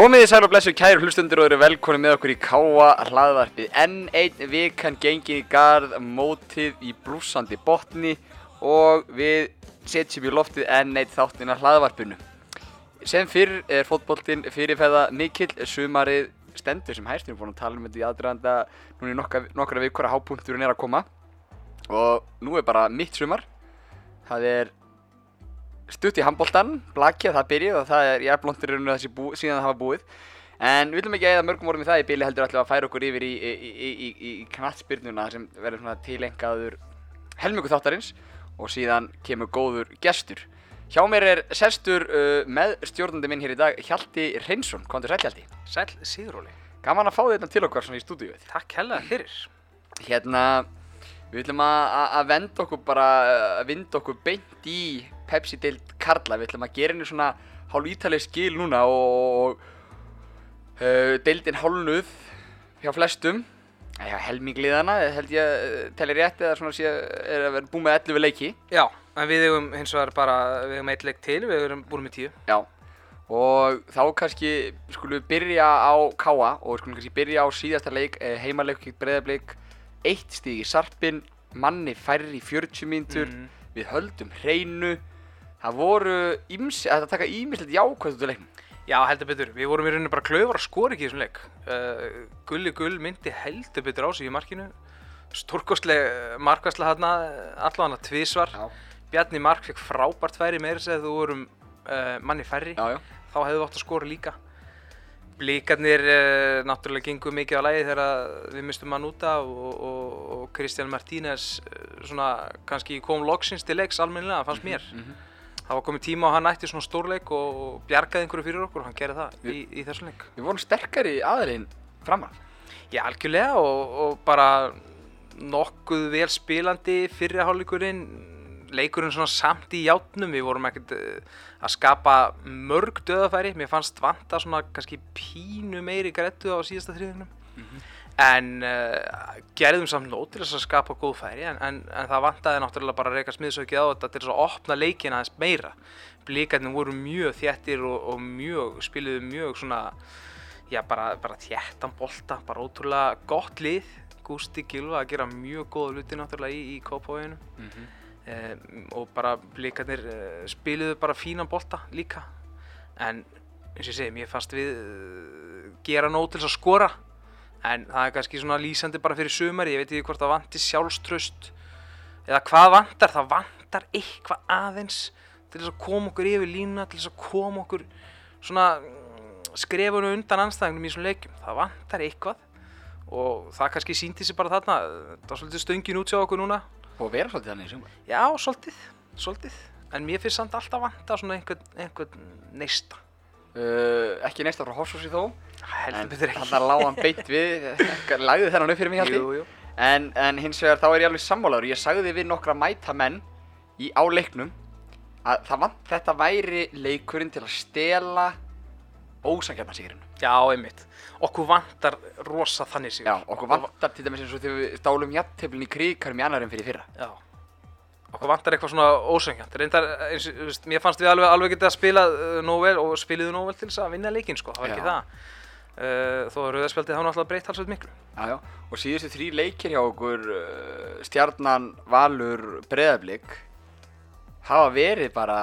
Komið í sæl og blessu kæru hlustundur og eru velkonni með okkur í Káa hlaðvarpið. Enn einn vikan gengin í garð mótið í brúsandi botni og við setjum í loftið enn einn þáttinn af hlaðvarpinu. Sem fyrr er fótboltinn fyrirfæða mikill sumarið stendur sem hæst. Við erum búin að tala um þetta í aðdraðanda núna í nokkra, nokkra vikur að hápunkturinn er að koma. Og nú er bara mitt sumar. Það er stutt í handbóltan, blakið, það byrjuð og það er jæfnblóntirinn þessi bú, síðan það hafa búið. En við viljum ekki eða mörgum orðum í það í bíli heldur við að færa okkur yfir í, í, í, í, í knattspyrnuna sem verður svona tilengaður helmingu þáttarins og síðan kemur góður gestur. Hjá mér er sestur uh, með stjórnandi minn hér í dag, Hjalti Reynsson. Komdu sæl Hjalti. Sæl Siguróli. Gaman að fá þetta til okkar svona í stúdíuð. Takk hella fyrir. Hérna, við viljum að, venda okkur bara, að vinda okkur beint í Pepsi-deild Karla. Við ætlum að gera henni svona hálf ítaleg skil núna og uh, deildin hálnuð hjá flestum. Já, helmingliðana, held ég að telli rétt eða svona sé er að vera búið með 11 leiki. Já, en við hefum hins vegar bara, við hefum eitt leik til, við hefum búin með tíu. Já, og þá kannski skulum við byrja á Káa og við skulum kannski byrja á síðasta leik, eh, heimaleik gegn breyðableik, eitt stíg í sarpin, manni færri í 40 mínútur, Mhm. við höldum hreinu, það voru ímsi, þetta taka ímislegt jákvæmt út af leiknum. Já, heldur betur. Við vorum í rauninu bara klöfar að skora ekki í þessum leik. Uh, Gulli Gull myndi heldur betur á sig í markinu. Stórkostleg markværsla hérna, allavega tvísvar. Já, Bjarni Mark fekk frábært færi meira segð þú vorum uh, manni færri. já, já. Þá hefðu við átt að skora líka. Blíkarnir uh, náttúrulega gengur mikið á lægi þegar við mistum hann út af og, og, og Kristján Martínez svona kannski kom loksins til leiks almennilega, fannst mér. mhm. Það var komið tíma og hann ætti svona stórleik og, bjargaði einhverju fyrir okkur og hann gerði það í, í þessum leik. Við vorum sterkari aðeins framan. Já, algjörlega og, og bara nokkuð vel spilandi fyrri hálfleikurinn, leikurinn svona samt í játnum, við vorum ekkert eh, að skapa mörg döðafæri, mér fannst vanta svona kannski pínu meiri grættu á síðasta þriðinum. En uh, gerðum samt nót til þess að skapa góð færi en, en, en það vantaði náttúrulega bara að reyka smiðsökið á þetta til þess að opna leikin aðeins meira. Blíkarnir voru mjög þéttir og, og mjög, spiluðu mjög svona, já bara, bara þéttan bolta, bara ótrúlega gott lið. Gústi Gilva að gera mjög góða hluti náttúrulega í, í kópáinu Mm um, og bara blíkarnir uh, spiluðu bara fínan bolta líka. En eins og ég segi, mér fannst við uh, gera nót til þess að skora en það er kannski svona lýsandi bara fyrir sumari, ég veit ekki hvort það vantir sjálfströst eða hvað vantar, það vantar eitthvað aðeins til þess að koma okkur yfir línuna, til þess að koma okkur svona mm, skrefunum undan anstæðingum í þessum leikjum, það vantar eitthvað og það kannski síndi sig bara þarna, það var svolítið stöngin út hjá okkur núna Og vera svolítið þannig í sumar. Já, svolítið, svolítið. En mér finnst samt alltaf vanta svona einhvern, einhvern neista. Uh, ekki neist frá Horsfossi þó. Heldur betur ekki. Þannig lág hann beint við, lagði þennan upp fyrir mig jú. En, en hins vegar þá er ég alveg sammálaður, ég sagði við nokkra mæta menn í, á leiknum að það vant, þetta væri leikurinn til að stela ósangjarnarsýrinu. Já, einmitt. Okkur vantar rosa þannig sig. Já, okkur vantar til dæmis eins og þegar við stálum jafnteflin í kríkarum í annarum fyrir fyrra. Já. Okkur vantar eitthvað svona ósöngjant. Reyndar, eins, veist, mér fannst við alveg, alveg getið að spila uh, nóg vel og spiliðu nóg vel til þess að vinna leikinn, sko. Það var ekki Já. það. Uh, þó að rauðarspjaldið hafa náttúrulega breytt halsveit miklu. Já, já, og síðustu þrý leikir hjá okkur, uh, Stjarnan, Valur, Breiðablík, hafa verið bara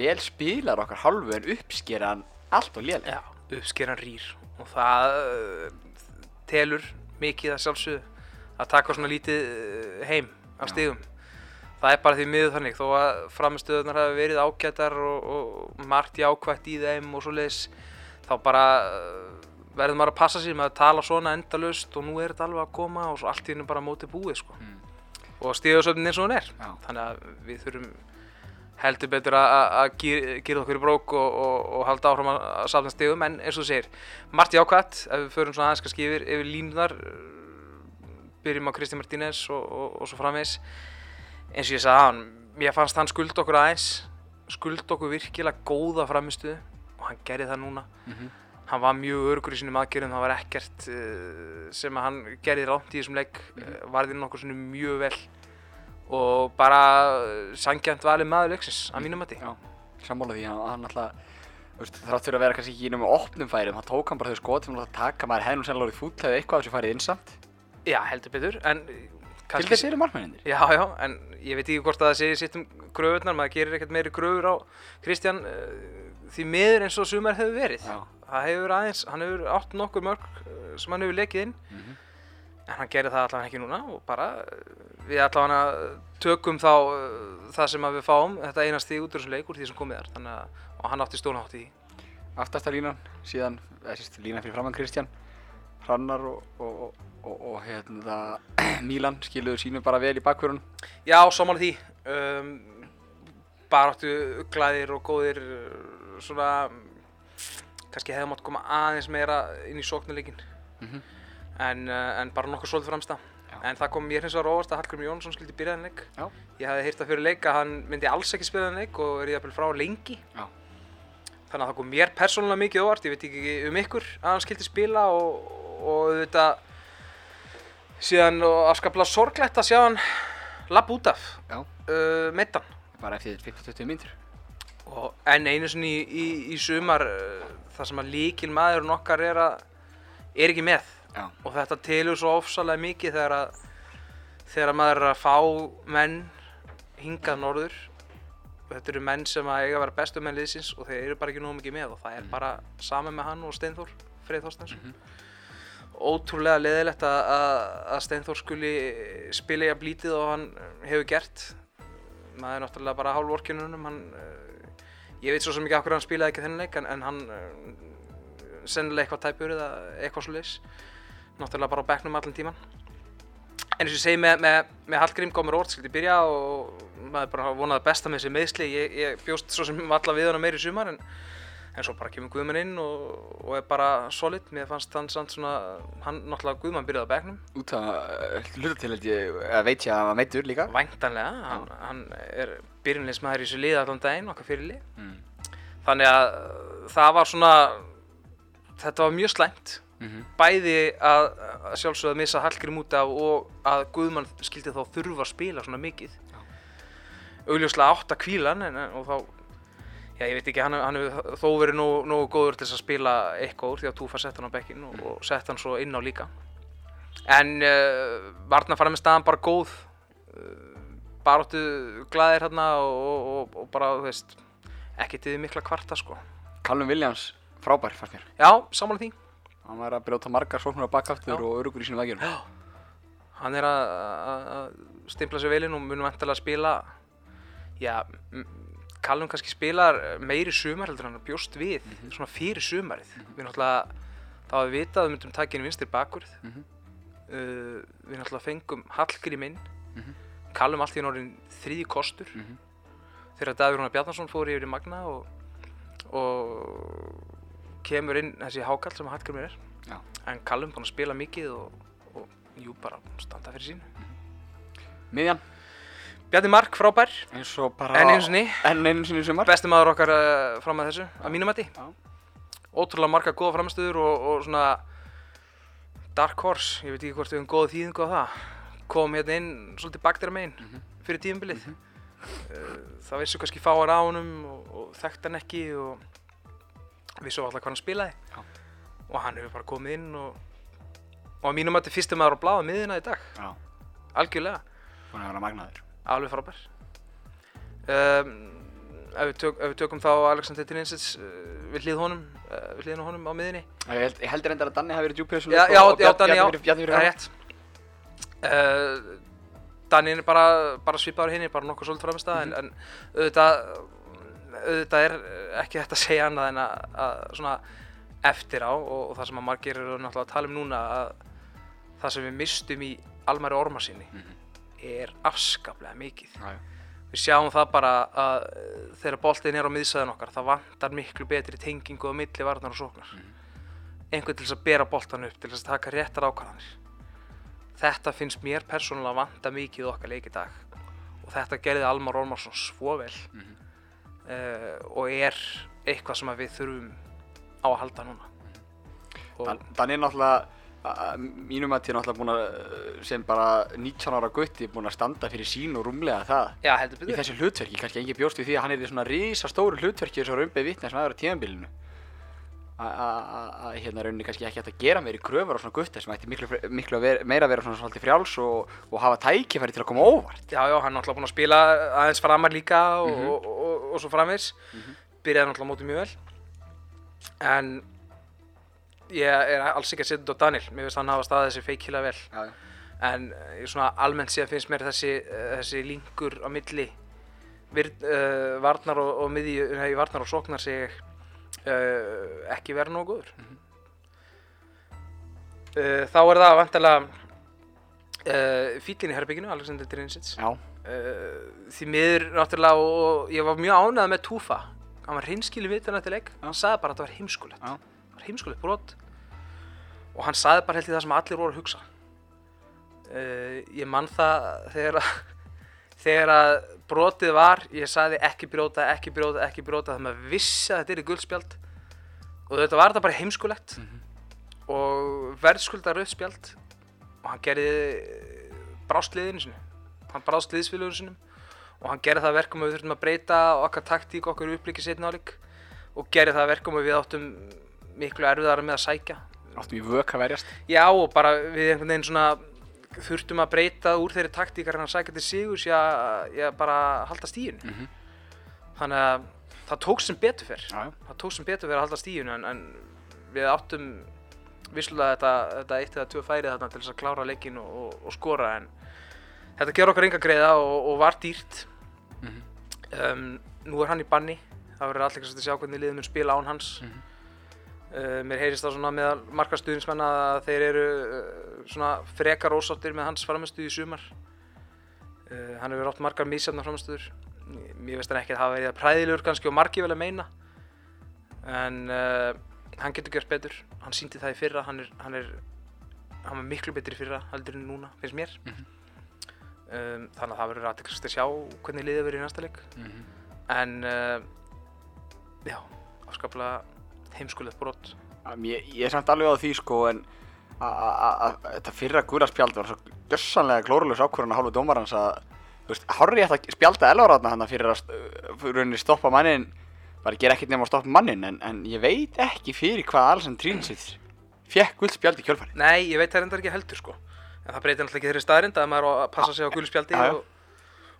vel spilar okkar hálfu en uppskeran allt og lélega. Já, uppskeran rýr og það uh, telur mikið að sjálfsögðu að taka svona lítið uh, heim af stigum. Það er bara því miður þannig þó að framistöðunar hafi verið ágætar og, og margt jákvætt í þeim og svo leiðis þá bara uh, verður maður að passa sér með að tala svona endalaust og nú er þetta alveg að koma og svo allt í hennu bara mótið búið sko. Mm. og stigasöfnin eins og hún er Já. þannig að við þurfum heldur betur að- gera okkur í brók og, og, og halda áfram að, safna stegum en eins og þú segir, margt jákvætt ef við förum svona aðeins kannski yfir, yfir línunar byrjum á Kristi Martínez og, og, og svo framvegis eins og ég sagði hann, mér fannst hann skulda okkur aðeins skulda okkur virkilega góða framistuðu og hann gerði það núna Mhm. hann var mjög örugur í sínum aðgerðum, það var ekkert uh, sem að hann gerði rámt í þessum leik mm varði nokkur svona mjög vel og bara uh, sangjant valið maður leiksins að mínum mati Já, sammála því, hann, hann alltaf þrátt fyrir að vera kannski ekki í með opnum færum, hann tók hann bara þau skot sem hann að taka, maður hefði nú sennilega orðið fúll hefði eitthvað af þessu farið innsamt. Já, heldur betur, en Til þess eru margmenninir. Já, já, en ég veit ekki hvort að það sé sitt um gröfurnar, maður gerir ekkert meiri gröfur á Kristján uh, því miður eins og sumar hefur verið. Það hefur aðeins, hann hefur átt nokkur mörg uh, sem hann hefur lekið inn, Mhm. en hann gerir það allavega ekki núna og bara uh, við allavega tökum þá uh, það sem að við fáum, þetta einast því út úr því sem komið er, þannig að hann átti stóna átt í því. Aftasta línan, síðan, eða sérst, línan fyrir framann Kristján, Hrannar og, og, og, og, og hérna, Mílan skiluðu sínu bara vel í bakvörunum. Já, sammála því um, bara áttu glæðir og góðir svona kannski hefði mátt koma aðeins meira inn í sóknuleikin Mhm. en, uh, en bara nokkuð svolítið fremsta Já. en það kom mér hins vegar óvart að Hallgrim Jónsson skildi byrja þennan leik Já. ég hefði heyrt það fyrir leik að hann myndi alls ekki spila þennan leik og er ég að frá lengi Já. þannig að það kom mér persónulega mikið á óvart ég veit ekki um ykkur að hann skildi spila og, og auðvitað síðan og afskaplega sorglegt að sjá hann lapp út af uh, meittan Bara eftir 15-20 mínútur. og enn einu sinni í, í, í sumar uh, það sem að líkil maðurinn okkar er að er ekki með. Já. og þetta telur svo ofsalega mikið þegar að þegar að maður er að fá menn hingað norður. Þetta eru menn sem að eiga að vera bestu menn liðsins og þeir eru bara ekki nógu mikið með og það er bara saman með hann og Steinþór Freyð Þorstensson ótrúlega leðilegt að, að, að Steinþór skuli spila í að blítið og hann hefur gert. Maður er náttúrulega bara hálf orkinunum hann, uh, ég veit svo sem ekki hverju hann spilaði ekki þennan leik en, en hann uh, sennilega eitthvað tæpur eða eitthvað svo leis náttúrulega bara á bekknum allan tíman en eins og ég segi með, með, með Hallgrím komur orð skildi byrja og maður bara vonaði besta með þessi meðsli ég, ég bjóst svo sem alla við hana meir í sumar en, en svo bara kemur Guðmann inn og, og er bara solid. Mér fannst hann samt svona hann náttúrulega Guðmann byrjaði á bekknum. Út að hluta til held ég, eða veit ég að hann var meittur líka. væntanlega, hann, hann er byrjunleismæður í þessu lið allan daginn, okkar fyrir lið Mm. þannig að það var svona þetta var mjög slæmt. Mhm. bæði að, að sjálfsögða að missa Hallgrim út af og að Guðmann skildi þá þurfa að spila svona mikið. Augljóslega átt að kvíla hann en, og þá já ég veit ekki, hann, hann hefur þó verið nógu, nógu góður til að spila eitthvað úr því að Túfa sett hann á bekkin og, og sett hann svo inn á líka en uh, Varnar fara með staðan bara góð uh, baróttu glæðir hérna og, og, og, bara, þú veist ekki til því mikla kvarta sko Callum Williams, frábær fannst mér. já, sammála því Hann var að brjóta margar sóknur á bakaftur Já. og örugur í sínum vegjum. hann er að, að, að stimpla sér vel inn og munum vantilega að spila já, Callum kannski spilar meiri sumar heldur hann bjóst við svona fyrir sumarið. Við náttúrulega, þá hafum við vitað að við myndum taka inn vinstir bakvörð. Mhm. uh, við náttúrulega fengum Hallgrim inn. Mhm. Callum allt í orðin þriði kostur. Mhm. þegar Davíð Rúnar Bjarnason fór yfir í Magna og, og kemur inn þessi hákall sem Hallgrim er. Já. en Callum búinn að spila mikið og, og jú bara standa fyrir sínu. Miðjan, Bjarni Mark frábær, eins og bara... enn einu sinni. Enn einu sinni í sumar. besti maður okkar uh, fram að þessu, að mínum mati. Já. ótrúlega marga góða framstöður og, og svona dark horse, ég veit ekki hvort við höfum góða þýðingu á það. Kom hérna inn svolítið bakdæra megin Mhm. fyrir tímabilið. Mm það vissu kannski fáar á honum og, og þekkt hann ekki og vissu alltaf hvað hann spilaði. Já. og hann hefur bara komið inn og, og að mínum mati fyrsti maður á bláða miðina í dag. Já, algjörlega. Búin að vera magnaður. Alveg frábær. Um, ef, við tök, ef við tökum þá Alexander Trinsits uh, við hlið honum uh, honum á miðinni Ég held, ég heldur reyndar að Danni hafi verið djúpið þessu já, já, já, Danni, já, það er rétt. Uh, Danni er bara, bara svipaður hinn bara nokkuð svolítið framist Mhm. en, en auðvitað auðvitað er ekki hægt að segja annað en að, að svona eftir á og, og það sem að margir eru náttúrulega að tala um núna að það sem við mistum í Almari Orma sinni Mhm. Er afskaplega mikið. Já, já. við sjáum það bara að uh, þegar boltinn er á miðsæðin okkar það vantar miklu betri tengingu á milli varnar og sóknar. Einhvern til þess að bera boltan upp til þess að taka réttar ákvarðanir. Þetta finnst mér persónulega vanta mikið í okkar leik í dag. Og þetta gerði Almar Ormarsson svo vel Mhm. uh, og er eitthvað sem að við þurfum á að halda núna. Og, Dan- Danni er náttúrulega, að mínum að til náttúrulega búin að, uh, sem bara 19 ára gutti, búin að standa fyrir sín og rúmlega það. já heldur Í betur þessu hlutverki, kannski engin bjóst við því að hann er í svona risa stóru hlutverki þessu römbið vitna sem aðra tíðanbílinu. að- hérna rauninni kannski ekki hægt að gera meiri kröfur á svona gutta sem ætti miklu, fre- miklu að vera, meira að vera svona svolítið frjáls og, og hafa tækifæri til að koma óvart Já, já, hann er náttúrulega búinn að spila aðeins framar líka og, Mhm. og, og, og svo framvegs. Byrjaði náttúrulega á móti mjög vel. En ég er alls ekki að setja þetta á Daniel. Mér finnst hann hafa staðið þessi feikilega vel. Já. En eh, svona almennt séð finnst mér þessi, eh, þessi linkur á milli vir, uh, varnar og, og miðju, nei, varnar og sóknar sig uh, ekki vera nógu góður. uh, þá er það vantilega fílinn í herbygginu, Alexander Drinsits. Því miður náttúrulega og, og ég var mjög ánægð með Túfa hann var hreinskili vitan eftir leik hann sagði bara að þetta var heimskulegt heimskulegt brot. Og hann sagði bara held í það sem allir voru að hugsa. Uh, ég mann það þegar að þegar að brotið var ég sagði ekki brjóta, ekki brjóta, ekki brjóta þannig að maður vissi að þetta er í guldspjald og þetta var þetta bara heimskulegt og verðskulda rauðspjald og hann gerði brást liðinu sinu hann brást liðsfélagur sinum og hann gerði það að verkum að við þurftum að breyta okkar taktík, okkar upplíki setna áleik. Og gerði það að verkum að við áttum miklu erfiðara með að sækja. Áttum í vök að verjast? Já og bara við einhvern veginn svona þurftum að breyta úr þeirri taktíkar en að sækja til sigurs ég, ég bara halda stíðinu Mhm. þannig að það tók sem betur fyrr það tók sem betur fyrir að halda stíðinu en, en við áttum vissulega þetta, þetta eitt eða tvö færið þarna til þess að klára leikin og, og, og skora en þetta ger okkur enga greiða og, og var dýrt. Mhm. um, nú er hann í banni. Það verður allir kannski að sjá hvernig liðið mun spila án hans. Mhm. Uh, mér heyrist það svona meðal margar stuðningsmenn að þeir eru uh, svona frekar ósáttir með hans framistuð í sumar. Uh, hann hefur átt margar mísjafna framistuður mér veist hann ekki að hafa verið að præðilegur kannski og margi vel að meina. En hann getur gert betur. Hann síndi það í fyrra. Hann er, hann er hann var miklu betri í fyrra heldur en núna finnst mér. Mhm. um, þannig að það verður aðtekast að sjá hvernig liðið verður í næsta leik. Mhm. en uh, já, afskaplega heimskulegt brot. Ég, ég er samt alveg á því sko en þetta fyrra gulaspjald var svo gjössanlega glórulegs ákvörðan að hálfu dómarans að þú veist, Harry ætti að spjalda elvaratna hann fyrir að fyrir rauninni stoppa mannin bara gera ekkert nema að stoppa mannin en, en ég veit ekki fyrir hvað Alessand Trínsið fekk guldspjald í kjölfari nei, ég veit það reyndar ekki heldur sko. En það breytir náttúrulega ekki þeirri staðrind að maður passa sig á gulspjaldi Já, já. og,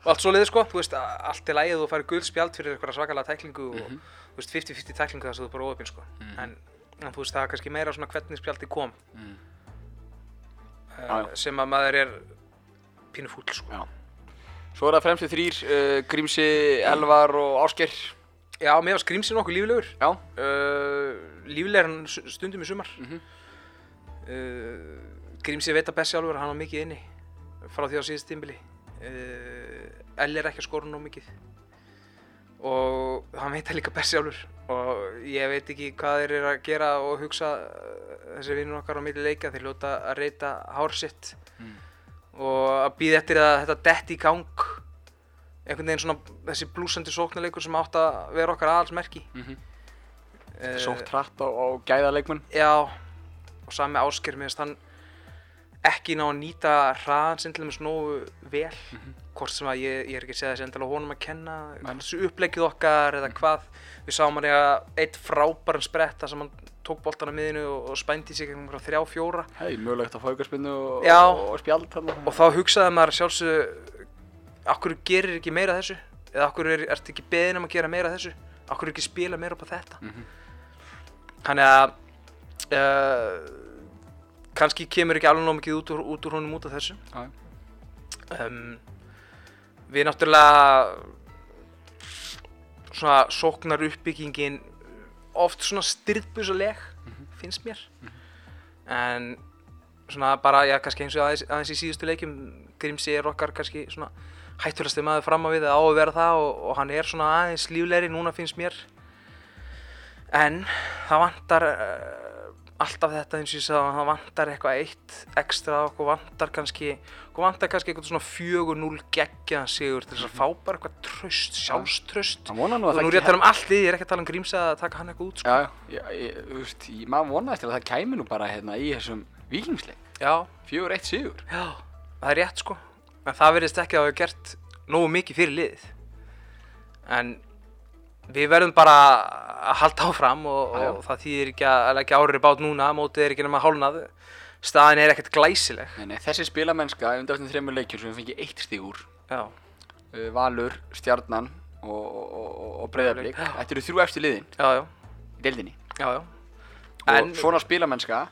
og allt svo liðið sko. Þú veist, allt er lægið og þú færi gulspjald fyrir eitthvað svakalega tæklingu og þú veist, 50-50 tæklingu þess að þú er bara óöfinn sko. En, en þú veist, það er kannski meira svona hvernig spjaldi kom. Mm. uh, sem að maður er pínu fúll sko. Já. Svo er það fremstu þrýr uh, Grímsi, Elvar og Ásker já, mér var skrýmsin okkur líflegur. Já, uh, líflegur stundum í sumar. Mhm. uh, Grímsi veit að best sjálfur að hann var mikið inni frá því á síðust tímbili. Uh, Elli er ekki að skora nóg mikið og hann veit það líka best sjálfur. Og ég veit ekki hvað þeir eru að gera og hugsa uh, þessi vinnur okkar á milli leika þeir ljóta að reyta hár sitt. Mm. og að býða eftir að þetta detti í gang. Einhvern veginn svona þessi blúsandi sóknarleikur sem átt að vera okkar aðalsmerki. Mhm. uh, sótt hratt á, á gæðaleikmun Já, og sami ásker finnst hann ekki ná að nýta hraðan sinn til dæmis nógu vel. Hvort sem að ég, ég er ekki að segja þessi endilega honum að kenna þessu uppleggið okkar eða hvað við sáum hann eiga eitt frábæran sprett þar sem hann tók boltan á miðinu og, og spændi sig frá þrjá fjóra. Hei, mögulegt að fá aukarspinnu og, og, og spjald þarna. Og þá hugsaði maður sjálfsög akkur gerir ekki meira þessu? Eða akkur er, ertu ekki beðin um að gera meira þessu? Akkur ekki spila meira upp á þetta? Mhm. þannig að uh, kannski kemur ekki alveg nóg mikið út út úr honum út af þessu. Um, við náttúrulega svona sóknar uppbyggingin oft svona styrðbusaleg finnst mér. En svona bara, já, kannski eins og aðeins, aðeins í síðustu leikjum Grímsi er okkar kannski svona hættulegasti maður fram á við eða á að vera það og, og hann er svona aðeins líflegri núna finnst mér. En það vantar uh, alltaf þetta eins og ég sagði það vantar eitthvað eitt ekstra okkur vantar kannski okkur vantar kannski eitthvað svona 4-0 geggjaðan sigur til þess að fá bara eitthvað tröst, sjálfströst og að nú er ég að tala um allt lið, ég er ekki að tala um Grímsi að taka hann eitthvað út sko. Já, já, ég, þú veist, maður vonaðist til að það kæmi nú bara hérna í þessum vikingsleik. já, Fjögur eitt sigur. já, það er rétt sko. En það verðist ekki að hafa gert nógu mikið fyrir liðið. En við verðum bara að halda áfram og, og það þýðir ekki að leggja árið bát núna, mótið er ekki nema hálnað, staðin er ekkert glæsileg. Nei, nei, þessi spilamennska undanfæstum þreymur leikjur sem við fengið eitt stíg úr. Já, uh, Valur, Stjarnan og, og, og, Já. Þetta eru þrjú eftir liðin. Já, já, í deildinni. Já, já. og svona spilamennska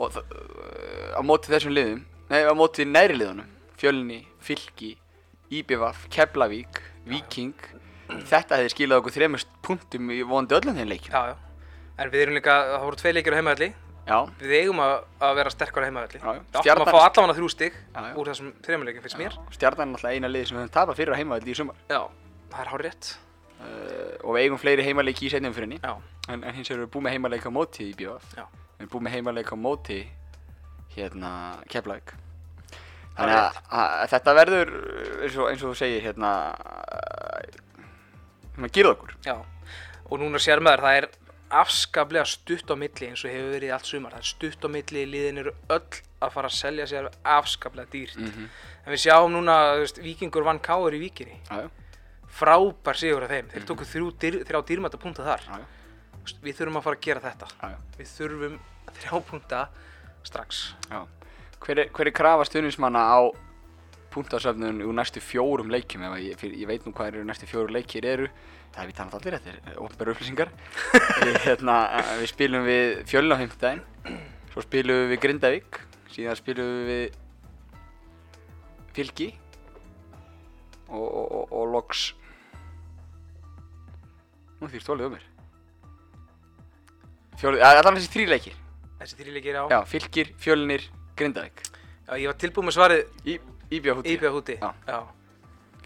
og uh, á móti þessum liðum nei, á móti næri liðunum Fjölni, Fylki, Íbjöfaf, Keflavík, Víking þetta hefði skilað okkur þremur punktum í vonandi öllum þeim leikjum Já, já. En við erum líka, það voru tvei leikir á heimaðalli. já, Við eigum að, að vera sterkar á heimaðalli. Já, já. Við áttum að fá allavega þrjú já. úr þessum þreymur leikum, finnst mér. Stjarnan er náttúrulega eina liði sem við höfum tapað fyrir á heimavelli í sumar Já, það er hár rétt. uh, og við eigum fleiri heimaleiki í setjum fyrirni Já, en, en hins vegar erum við búið með heimaleik á móti í BF já. við erum búið með heimaleik á móti hérna Keflavík Það þannig að, að þetta verður uh, eins og, eins og þú segir hérna hérna gyrða okkur Já, og núna sér maður, það er afskaplega stutt á milli eins og hefur verið allt sumar. Það er stutt á milli, liðin eru öll að fara að selja sér afskaplega dýrt. Mhm. En við sjáum núna, þú veist, Víkingur vann Káur í já, Frábær sigur af þeim. Þeir tóku þrjú, dyr, þrjá dýrmæta punta þar. veist, Við þurfum að fara að gera þetta. já. Við þurfum þrjá punta strax. Já. Hver er, hver er krafa stuðnismanna á punktasöfnun úr næstu fjórum leikjum ef ég, ég veit nú hvað eru næstu fjóru leikir eru. Það er við talað allir, þetta er ofnbæru upplýsingar. Hérna, við spilum við fjölun á heimtudaginn svo spilum við Grindavík síðan spilum við Fylki og, og, og, og loks nú því stólið um mér. Fjólu, allan þessi þrý leikir. Þessi þrjí leikir á. Já, Fylkir, Fjölnir, Grindavík. Já, ég var tilbúið með svarið Í, Íbjáhúti íbjöð húti. Já. Já.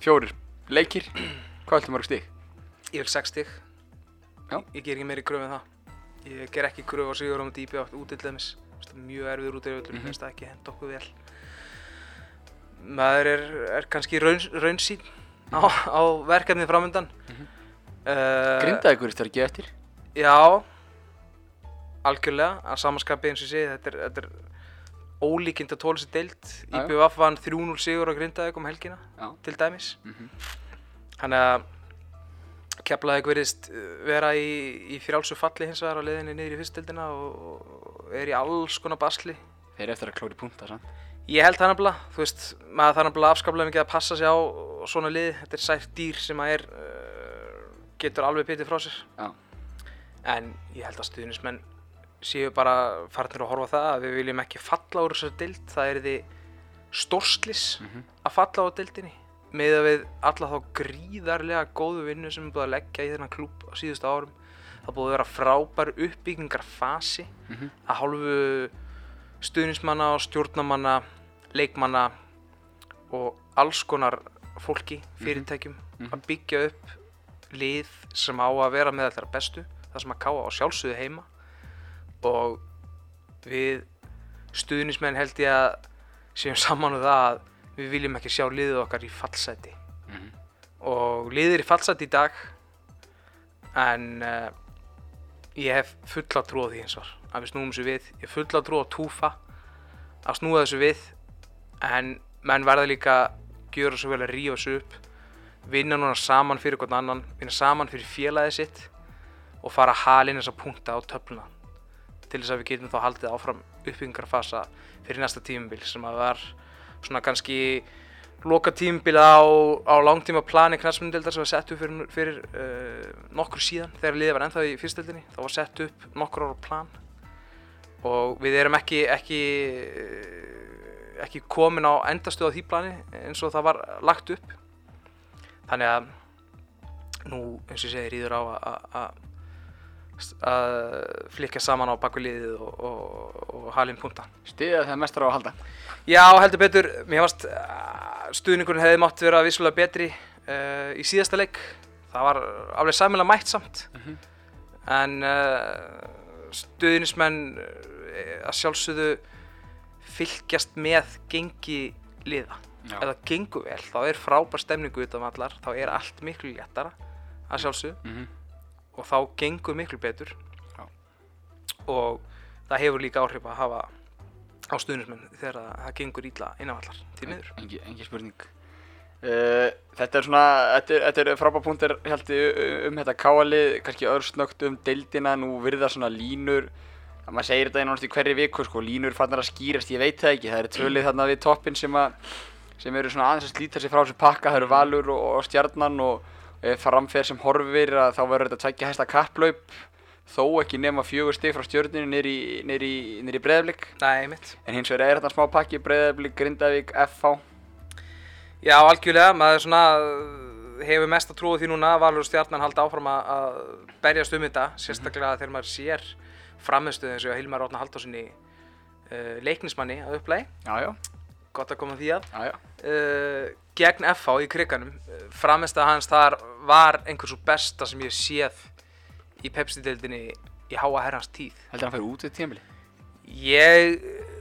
Fjórir leikir Hvað viltu mörg stig? Ég vil 6 stig. Já. Ég, ger ekki meiri kröfu en það. Ég ger ekki kröfu á sigur á mútið íbjöð út til dæmis. Þú veist, Mjög erfiður út í öllum, Mhm. mm finnst það ekki henda okkur vel. Maður er, er kannski raun, raunsýn á, á verkefnið framöndan. Mhm. Uh, Grindavíkur eftir að gefa eftir Já, algjörlega, að samanskapi eins og segi, þetta er, þetta er ólíkind að tóla sér já. IBVF vann 3-0 sigur á Grindavík um helgina, Já. til dæmis. Mhm. Þannig að Keflavík verðist uh, vera í, í frjálsu falli hins vegar á leiðinni niður í fyrstildina og, og er í alls konar basli. Þeir eru eftir að klóri punta samt Ég held það nefnilega, þú veist, maður þarf nefnilega afskaplega mikið að passa sig á svona lið. Þetta er sært dýr sem að er, uh, getur alveg pitið frá sér. Já, En ég held að stuðnismenn séu bara farnir að horfa það að við viljum ekki falla úr þessari dild. Það er því stórslis Mhm. að falla á dildinni. Með að við alla þá gríðarlega góðu vinnu sem er búið að leggja í þennan klúb á síðustu árum. Það búið að vera frábær uppbyggingarfasi Mhm. að hálfu stuðnismanna og stjórnamanna, leikmanna og alls konar fólki, fyrirtækjum Mhm. að byggja upp lið sem á að vera með þeirra bestu það sem að káa á sjálfsögðu heima og við stuðnismenn held ég að séum saman um það að við viljum ekki sjá liðið okkar í fallseti Mhm. og liðið er í fallseti í dag en uh, ég hef fulla trú á því eins og að við snúum þessu við. Ég hef fulla trú á túfa að snúa þessu við en menn verða líka að gjöra svo vel að rífa þessu upp vinna núna saman fyrir hvern annan vinna saman fyrir félagið sitt og fara að halin þessa punkta á töfluna til þess að við getum þá haldið áfram uppbyggingarfasa fyrir næsta tímabil sem að var svona kannski loka tímabil á, á langtíma plani knastmyndeldar sem var sett upp fyrir, fyrir uh, nokkur síðan. Þegar liðið var ennþá í fyrstdeldinni þá var sett upp nokkur ára plan. Og við erum ekki ekki eh, ekki komin á endastuð á því plani eins og það var lagt upp. Þannig að nú eins og ég segi ríður á að- að flikka saman á baku liðið og, og, og halinn punta. Stiðja það mestar á að halda. Já, heldur betur, mér varst stuðningurinn hefði mátt vera vissulega betri uh, í síðasta leik. Það var alveg sæmilega mætt samt. Mhm. en uh, stuðnismenn uh, að sjálfsögðu fylgjast með gengi liða. Já. ef það gengur vel, þá er frábær stemningu utan allar, þá er allt miklu léttara að sjálfsögðu. Mhm. Og þá gengur miklu betur. Já. og það hefur líka áhrif að hafa á stuðnismenn þegar það, gengur ítla innanvallar til miður. Engi, engi spurning. Uh, þetta er svona, þetta er, þetta er frábæð punktur held ég um þetta káalið, kannski örsnögt um deildina, nú virða svona línur, að maður segir þetta í hverju viku sko, línur fannar að skýrast, ég veit það ekki, það eru tvölið þarna við toppin sem, að, sem eru svona aðeins að slíta sig frá þessu pakka, það eru Valur og, og Stjarnan og framferð sem horfir að þá verður þetta tveggja hæsta kapplaup, þó ekki nema fjögur stig frá stjörninu niður í, mitt. en hins vegar er þetta smá pakki, Breiðablík, Grindavík, FH, Já, algjörlega, maður svona hefur mest að trúa því núna að Valur og Stjarnan halda áfram að, að berjast um þetta, sérstaklega þegar maður sér framistuð eins og Hilmar Rótna Haldósinni uh, leiknismanni að upplægi, já já, gott að koma því að, já já, uh, gegn FH í kriganum, uh, framistuð hans þar var einhver svo besta sem ég séð í Pepsi-deildinni í háa herrans tíð. heldur hann að fara út við tímabili? Ég,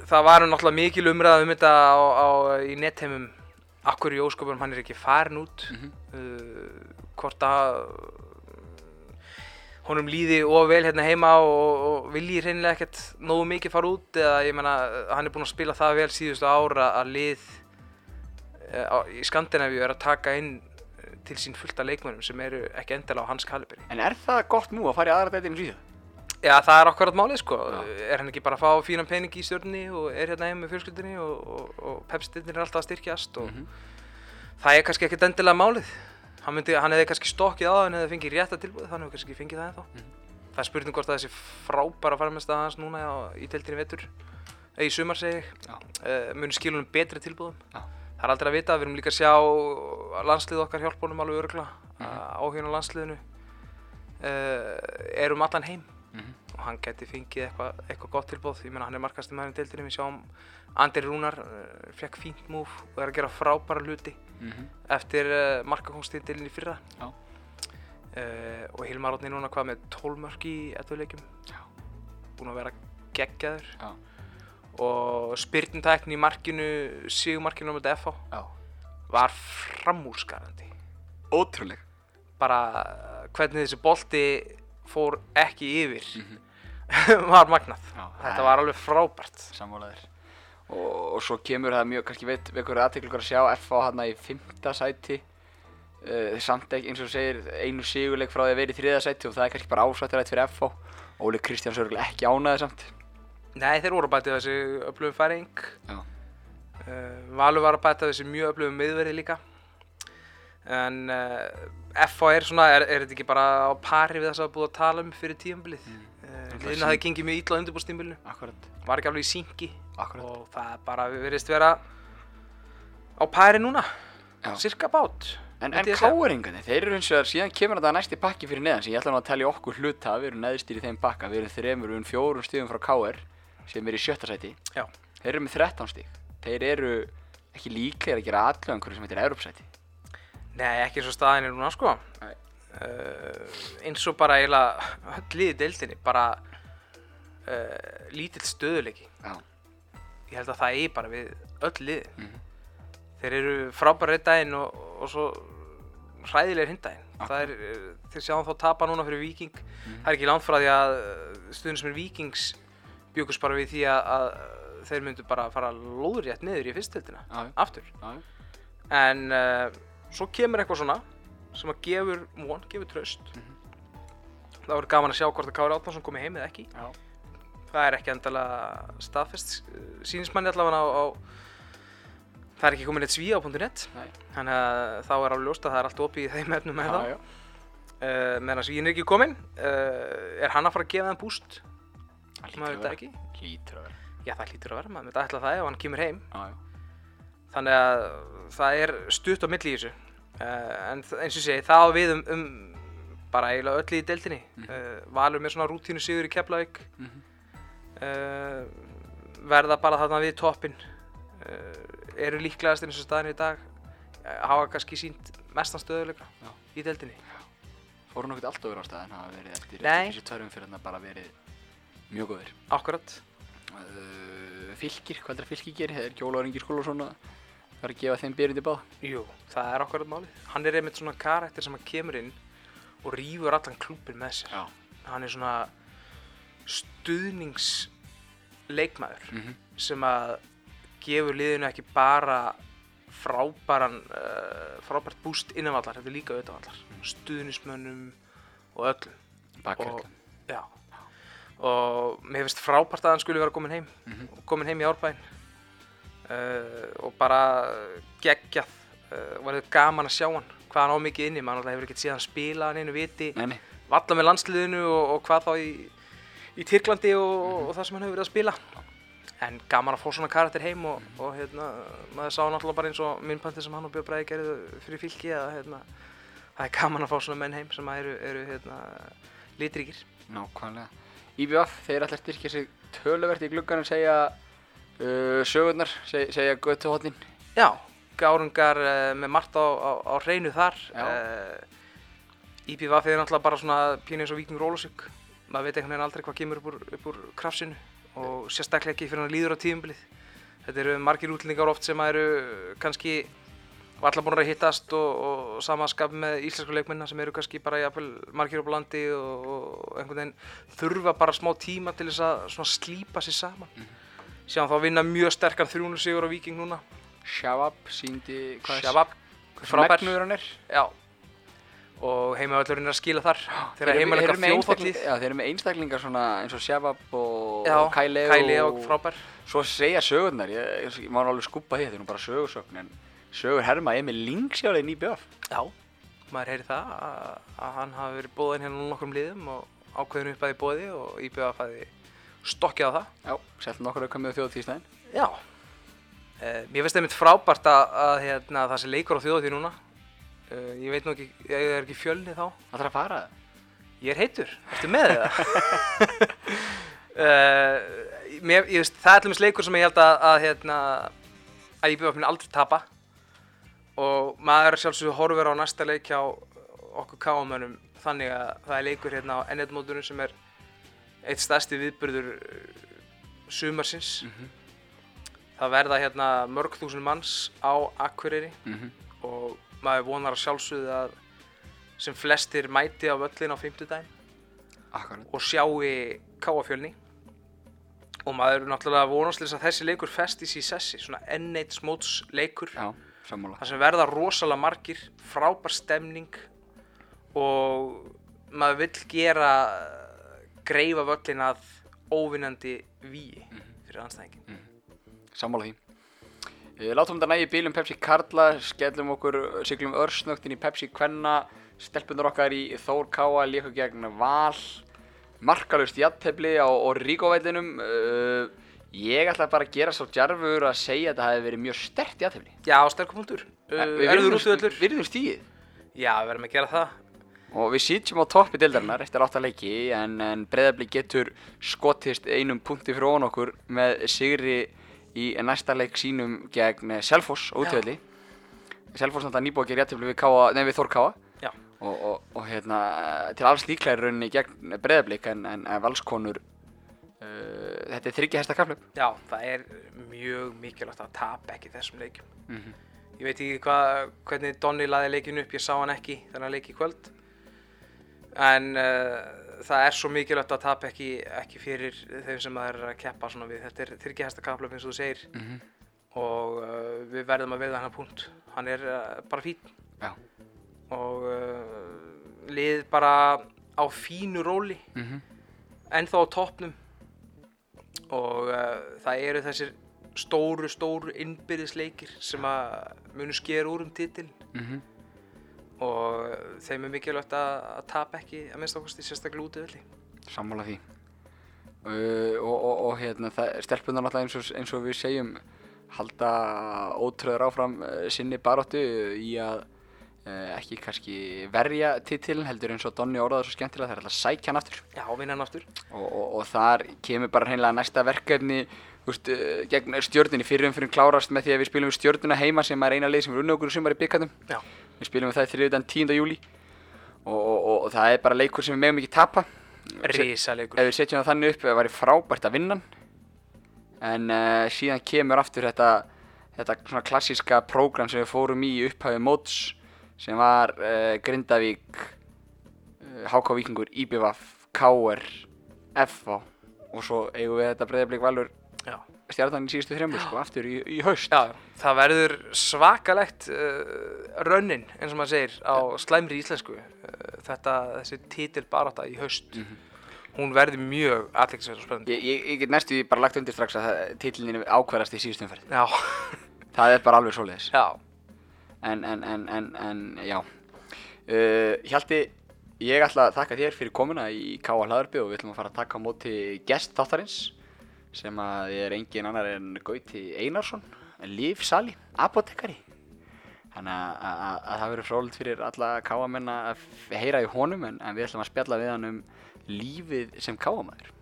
það var náttúrulega mikil umræða um þetta á, á, í netheimum akkur í ósköpunum hann er ekki farin út Mhm. uh, hvort að honum líði of vel hérna heima og, og vilji hreinlega ekkert nógu mikið fara út eða ég meina hann er búinn að spila það vel síðustu ára að lið uh, í Skandinavíu er að taka inn eh, til sín fullt af leikmönnum sem eru ekki endilega á hans kalibri En er það gott nú að fara í aðra deildinu síðan? Já, það er okkur málið sko. Já. Er hann ekki bara að fá fínan pening í stjórnni og er hérna heim með fjölskyldinni og, og, og pepstillinir er alltaf að styrkjast og Mhm. það er kannski ekkert endilega málið. Hann, myndi, hann hefði kannski stokkið á hann eða fengið rétta tilbúið, þannig hefur kannski fengið það ennþá. Mhm. Það er spurning hvort að þessi frábæra farmestað hans núna í deildinni vetur, eða í sumar segi ég, uh, muni skilunum betri tilbúðum. Það er aldrei að vita, við erum líka að sjá landslið okkar hjálpa honum alveg örgla, mm Mhm. áhugin á landsliðinu uh, er um allan heim Mhm. og hann geti fengið eitthvað eitthva gott tilbúð, ég meina hann er markasti maður í deildinni, við sjáum Andri Rúnar uh, fekk fínt múf og er að gera frábæra hluti Mhm. eftir uh, markakongstildinni í fyrra Já. og Hilmar Átni núna hvað með 12 mörk í ettuleikum Já. búinn að vera geggjaður. Og spyrnutækni í markinu sigurmarkinu á mjög FH Já. var framúrskarandi Ótrúleg. bara hvernig þessi bolti fór ekki yfir Mhm. var magnað Já, þetta var alveg frábært Sammálaðir. Og, og svo kemur það mjög, kannski veit, vekur aðtekla ykkur að sjá FH hérna í fymta sæti. Uh, samt ekki, eins og segir, einu sigurleik frá því að vera í þriða sæti og það er kannski bara ásvættirætt fyrir FH. Óli Kristjáns er ekki ánæði samt. Nei, þeir voru að bæta þessi öflugum færing. Uh, Valur var að bæta þessi mjög öflugum miðverði líka. En uh, FH er svona, er, er þetta ekki bara á pari við þess að búið að tala um fyrir tíumbilið mm. Það er Liðina hafði gengið mjög illa á undirbúrstímbilinu Akkurat. var ekki alveg í syngi Akkurat. og það er bara verðist vera á pari núna. Já. cirka bát En, en káeringarnir, þeir eru eins og síðan kemur þetta næsti pakki fyrir neðan sem ég ætla nú að telja okkur hluta, við erum neðstir í þeim pakka, við erum þremur, við erum fjórum stíðum frá KR sem er í sjötta sæti. Já. Þeir eru með 13 stíg. Þeir eru ekki líklegir að gera allu einhverju sem heitir Europasæti. Nei, ekki eins og staðin er núna sko uh, eins og bara eiginlega öll liðið deildinni bara uh, lítill stöðuleiki Já. ég held að það eigi bara við öll liði Mhm. þeir eru frábæra einn daginn og, og svo hræðilegir hinn daginn Akkurat. það er, eh, þeir sjáum þá tapa núna fyrir Viking Mhm. það er ekki langt frá því að stuðin sem er Vikings bjökust bara við því að, að þeir myndu bara fara lóðrétt niður í fyrstildina já. aftur Já, en uh, svo kemur eitthvað svona sem að gefur von, gefur tröst Mhm. það voru gaman að sjá hvort að Kári Átnarsson komi heim eða ekki já. það er ekki endalega staðfest sínismanni allavega á, á það er ekki komin eitt sví á .net þannig að þá er alveg ljóst að það er allt opið í þeim efnum með Já, það já. uh, meðan svíin er ekki komin uh, er hann að fara að gefa þeim búst Það maður veit það að ekki. Hlýtur að vera. já það hlýtur að vera, maður veit ætla það ef hann kemur heim. Já. þannig að það er stutt á milli í þessu. Uh, en eins og segi það á við um, um bara eiginlega öll í deildinni. Mhm. uh, Valur með svona rútínu sigur í Keflavík. Mhm. uh, verða bara þarna við toppin eru líklegast eins og staðin í dag. Hafa kannski sínt mestan stöðuleika í deildinni. Fóru nokkurt allt over á staðin, hafa verið eftir, þessi tværum fyrir bara verið mjög góðir. akkurat Uh, fylgir, hvað er það fylgir gerir? Það er Gjóla Ringir Skólason að það er að gefa þeim byrjandi báð. Jú, það er akkurat málið hann er einmitt svona karakter sem kemur inn og rýfur allan klúpin með sér Já. hann er svona stuðningsleikmaður Mm -hmm. sem að gefur liðinu ekki bara frábæran uh, frábært búst innanvallar, þetta er líka auðvitaðvallar stuðnismönnum og öllum Bakverð. Og, mér finnst frábært að hann skulle vera komin heim Mhm. komin heim í árbæinn uh, og bara geggjað uh, og verður gaman að sjá hann hvað hann á mikið inni, maður hefur ekkert síðan spila hann einu viti, Nei, nei. valla með landsliðinu og, og hvað þá í, í Tyrklandi og, og það sem hann hefur verið að spila en gaman að fá svona karakter heim og, og hérna, maður sá náttúrulega bara eins og minnpantið sem hann og Björn Bræði gerðu fyrir fylki að hérna, það er gaman að fá svona menn heim sem eru, eru hérna, litríkir Nákvæmlega. IBF, þeir að styrkja sig töluvert í glugganum, segja uh, sögurnar, seg, segja göttuhotnin. Já, gárungar uh, með margt á, á, á hreinu þar. Uh, IPVF er náttúrulega bara svona pínu eins og Víkingur Ólusvík maður veit einhvern veginn aldrei hvað kemur upp úr, upp úr krafsinu og sérstaklega ekki fyrir hann líður á tíðumbilið þetta eru margir útlendingar oft sem eru kannski varla búin að hittast og, og samanskap með íslensku leikmennar sem eru kannski bara margir upp á landi og, og einhvern veginn þurfa bara smá tíma til þess að slípa sér saman. Sjáum þá vinna mjög sterkan 300 sigur á Víking núna. Shabab síndi hvað Shabab, frábær. er. Já. Og heimavöllurinn er að skila þar. Þegar Þeir eru- heimalega einstakling- Já, þeir eru með einstaklingar svona eins og Shabab og og Kyle. Kyle og frábær. Svo segja sögurnar, ég, ég, ég má alveg skúpa því, þetta er nú bara sögursögn, en sögur herma er með linksjáðin í IBF. Já, maður heyri það að, að hann hafi verið bóðin hérna nokkrum liðum og ákveðin upp að því bóði og IBF hafi stokkið á það Já, selt nokkur að komið á þjóðtíðstæðin. Já uh, Mér finnst einmitt frábært að, að hérna, það sé leikur á þjóðatíð núna uh, Ég veit nú ekki, ég er ekki í fjölni þá Það þarf að fara það. Ég er heitur, ertu með það? uh, mér, ég veist, það er allir leikur sem ég held að, að, hérna, að ég byrja að aldrei tapa og maður sjálfsögur horfir á næsta leik hjá okkur káamönnum þannig að það er leikur hérna á ennetmótunum sem er eitt stærsti viðburður uh, sumarsins. Það verða hérna mörg þúsund manns á Akureyri Mm og maður vonar að sjálfsögðu að sem flestir mæti á völlin á Akkurat. og sjáu káafjölni og maður er náttúrulega vonastlis að þessi leikur festis í sessi svona N1 smóts leikur Já, sammála. þar sem verða rosalega margir frábær stemning og maður vill gera greifa völlin að óvinnandi víi fyrir anstæðingin Sammála því. Eh, Látum þetta nægi bílum Pepsi Karla, skellum okkur, siglum örsnögtin í Pepsi Kvenna, stelpunar okkar í Þór Káa, líka gegn Val, markalust jattefli á Ríkovellinum. Uh, ég ætla bara að gera svo djarfur að segja að þetta hefði verið mjög stert jattefli. Já, sterkum Við Erður virðum- út öllur? virðum stíðið. Já, við verðum að gera það Og við sýtjum á toppi deildarinnar eftir átta leiki en, en breyðabli getur skotist einum punkti frá okkur með sigri í næsta leik sínum gegn Selfoss útvöldi. Selfoss náttúrulega nýbúið að gera jættefli við, við Þór Káa Já, og, og, og hérna, til alls líklega í rauninni gegn breyðablik en, en, en valskonur uh, þetta er þryggja hesta kaflöp. já, það er mjög mikilvægt að tapa ekki þessum leikjum Mm Ég veit ekki hva, hvernig Donni laði leikinu upp, ég sá hann ekki þegar hann leik í kvöld. En uh, það er svo mikilvægt að tapa ekki, ekki fyrir þeim sem það er að keppa svona við. Þetta er þyrkjahesta kaplöf eins og þú segir -hmm. og uh, við verðum að veða hann punkt. Hann er uh, bara fín Já. og uh, lið bara á fínu róli, Mm ennþá á toppnum og uh, það eru þessir stóru, stóru innbyrðisleikir sem að munu skera úr um titil -hmm. og þeim er mikilvægt að, að tapa ekki að minnst sérstaklega út í velli Sammála því. Uh, og, og, og hérna, stelpunar náttúrulega eins og, eins og við segjum halda ótröður áfram uh, sinni baróttu í að uh, ekki kannski verja titilin heldur eins og Donni orðaði svo skemmtilega það er alltaf sækja hann aftur. Já, vinna hann aftur. Og, og, og þar kemur bara hreinlega næsta verkefni úst, uh, gegn stjórninni fyrir umfyrir klárast með því að við spilum við stjórnuna heima sem er eina leið sem er unnið okkur sumar í byggandum við spilum við það þriðutan 10. júli og, og, það er bara leikur sem við megum ekki tapa. Risalegur. Ef við setjum það þannig upp það væri frábært að vinna en uh, síðan kemur aftur þetta þetta sem var uh, Grindavík uh, HK Víkingur, IBVF KR FH og svo eigum við þetta breyðarblik valur Já, stjarnan í síðustu þremur sko, aftur í, í haust. Já, það verður svakalegt uh, rönnin, eins og maður segir, á slæmri íslensku. Þetta, þessi titil barátta í haust, hún verður mjög aðleiksverð og spennandi. Ég, ég, ég get næstu því bara lagt undir strax að titlinni ákvæðast í síðustu umferð. Já, Það er bara alveg svoleiðis. já, En, en, en, en, já. Uh, Hjalti, ég ætla að þakka þér fyrir komuna í K.A. Hlaðarby og við ætlum að fara að taka á móti gest þáttarins sem að er engin annar en Gauti Einarsson, lífsali, apotekari. Þannig að, að, að, að það verður frólitt fyrir alla K.A. menna að heyra í honum en, en við ætlum að spjalla við hann um lífið sem K.A. maður.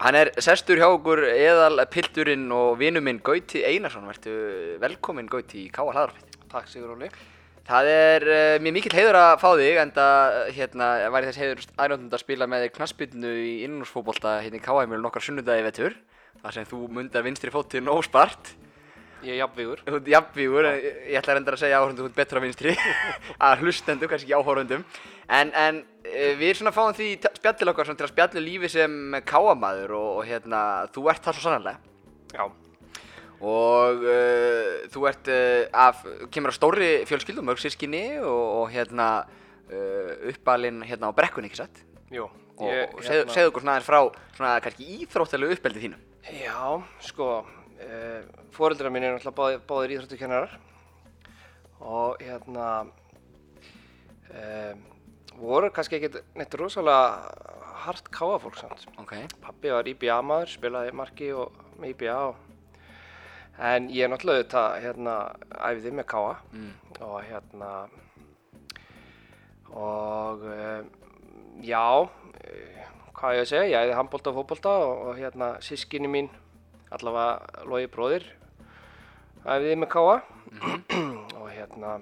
Hann er sestur hjá okkur eðal pilturinn og vinur minn Gauti Einarsson. Vertu velkominn Gauti í K.A. Hlaðarby. Takk Sigur Óli. Það er uh, mér mikill heiður að fá þig en það hérna, væri þess heiður aðnjóndund að spila með þig knassbyrnu í innúrsfótbolta hérna í KM nokkar sunnudagi vetur þar sem þú mundar vinstri fótinn óspart Ég er jafnvígur. Þú ert jafnvígur, en ég ég ætla að reynda að segja áhörundum þú ert betur á vinstri að hlustendum, kannski ekki áhörundum en, en uh, við svona fáum því t- spjall til okkar svona til að spjallu lífi sem KM-maður og, og hérna, þú ert það svo sannarlega Já. Og uh, þú ert uh, af, kemur á stóri fjölskyldu, mörg sískinni og, og hérna uh, uppalinn hérna á brekkunni, ekki satt? Jú. Og, Ég, og segðu, segðu okkur svona aðeins frá svona kannski íþróttalegu uppeldið þínu. Já, sko, fóreldrar mín er náttúrulega báðir, báðir íþróttukennarar og hérna voru kannski ekkert neitt rosalega hart káafólk samt. Ok. Pappi var IBA maður, spilaði marki og með IBA og En ég er náttúrulega auðvitað hérna æfði með káa Mm. og hérna og um, já, eh, hvað ég að segja, ég æði handbólta og fótbólta og, og hérna sískinni mín, allavega logi bróðir, æfiði með káa og hérna,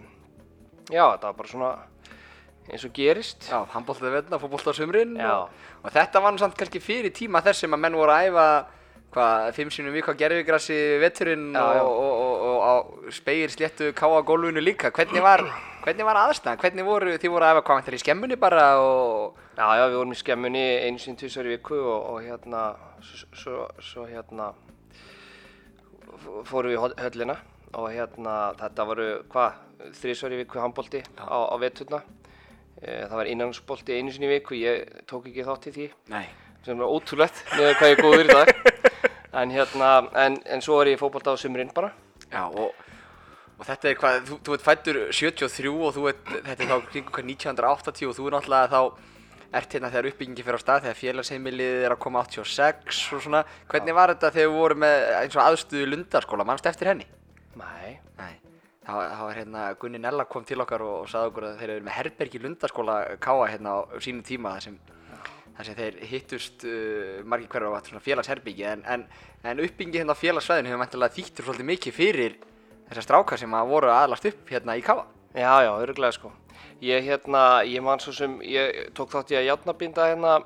já þetta var bara svona eins og gerist. Já, handbóltaði veðna, fótbólta á sumrin Já. og, og þetta var nú samt kannski fyrir tíma þess sem að menn voru að æfa hvað, fimm sinum vika Já, já. og, og, og, og spegir sléttu káa gólfinu líka. Hvernig var, hvernig var aðstæðan? Hvernig voru, þið voru að æfa hvað, þetta í skemmunni bara og... Já, já, við vorum í skemmunni einu sinni tvisar í viku og, og hérna, svo, svo, svo hérna fórum við í höllina og hérna, þetta voru, hvað, þrísvar í viku handbólti á, á veturna. E, það var innanhansbólti einu sinni í viku, ég tók ekki þátt í því, Nei. sem er ótrúlegt með hvað ég er góður í dag. En hérna, en, en svo var ég í fótbolta á sumrin bara. Já, og, og þetta er hvað, þú, þú ert fættur 73 og þú ert, þetta er þá hvað 1980 og þú er náttúrulega þá ert hérna þegar uppbyggingi fyrir á stað, þegar félagsheimilið er að koma 86 og svona. Hvernig var þetta þegar við vorum með eins og aðstöðu lundarskóla, mannst eftir henni? Nei. Nei. Það var, hérna, Gunni Nella kom til okkar og, og sagði okkur að þeir eru með herbergi lundarskóla káa hérna á sínum tíma sem, þar sem þeir hittust uh, margir hverjar á vatn svona félagsherbyggi en, en, en uppbyggingi hérna á félagssvæðinu hefur mæntilega þýttur svolítið mikið fyrir þessar strákar sem að voru aðlast upp hérna í káa. Já, já, öruglega sko. Ég hérna, ég man svo sem, ég tók þátt í að játnabinda hérna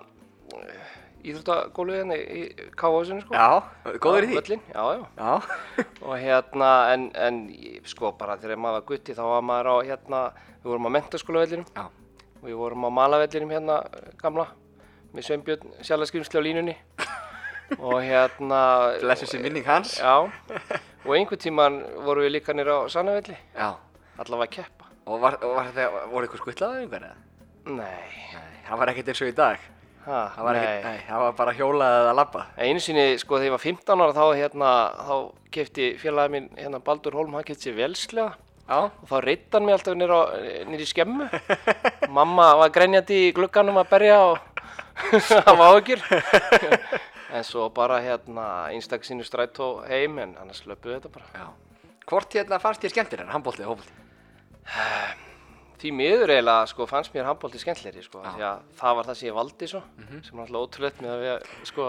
íþróttagólu hérna í K.O.S.inu sko. Já, góður í því. Völlin, já, já. Já. Og hérna, en, en ég- sko bara þegar maður var gutti þá var maður á hérna, við vorum á mentaskólavellinum Já. og við vorum á malavellinum hérna eh, gamla með Sveinbjörn sjálfskrimsli á línunni og hérna Blessu sér minning hans. Já, og einhvern tíman vorum við líka nýra á Sannavelli Já. allavega að keppa Og var, var það, voru ykkur skuttlaðið einhver eða? Nei, Nei, það var ekkert eins og í dag. ha, Það var ekkert, nei, það var bara hjólað að labba. Einu sinni, sko, þegar ég var 15 ára þá, hérna, þá kefti félagið minn, hérna, Baldur Holm, hann kefti sér velslega Já. og þá reytti hann mig alltaf nýra í skemmu. Mamma var grenjandi í glugganum að berja og hann var áhugir. en svo bara, hérna, einstak sínu strætó heim, en annars löpuðu þetta bara. Já. Hvort hérna fannst þér skemmtir en handbóltið og hópoltið? Því miður eiginlega, sko, fannst mér handbólti skemmtleri, sko, því að það var það sem ég valdi svo, sem er alltaf ótrúlegt með að við, sko,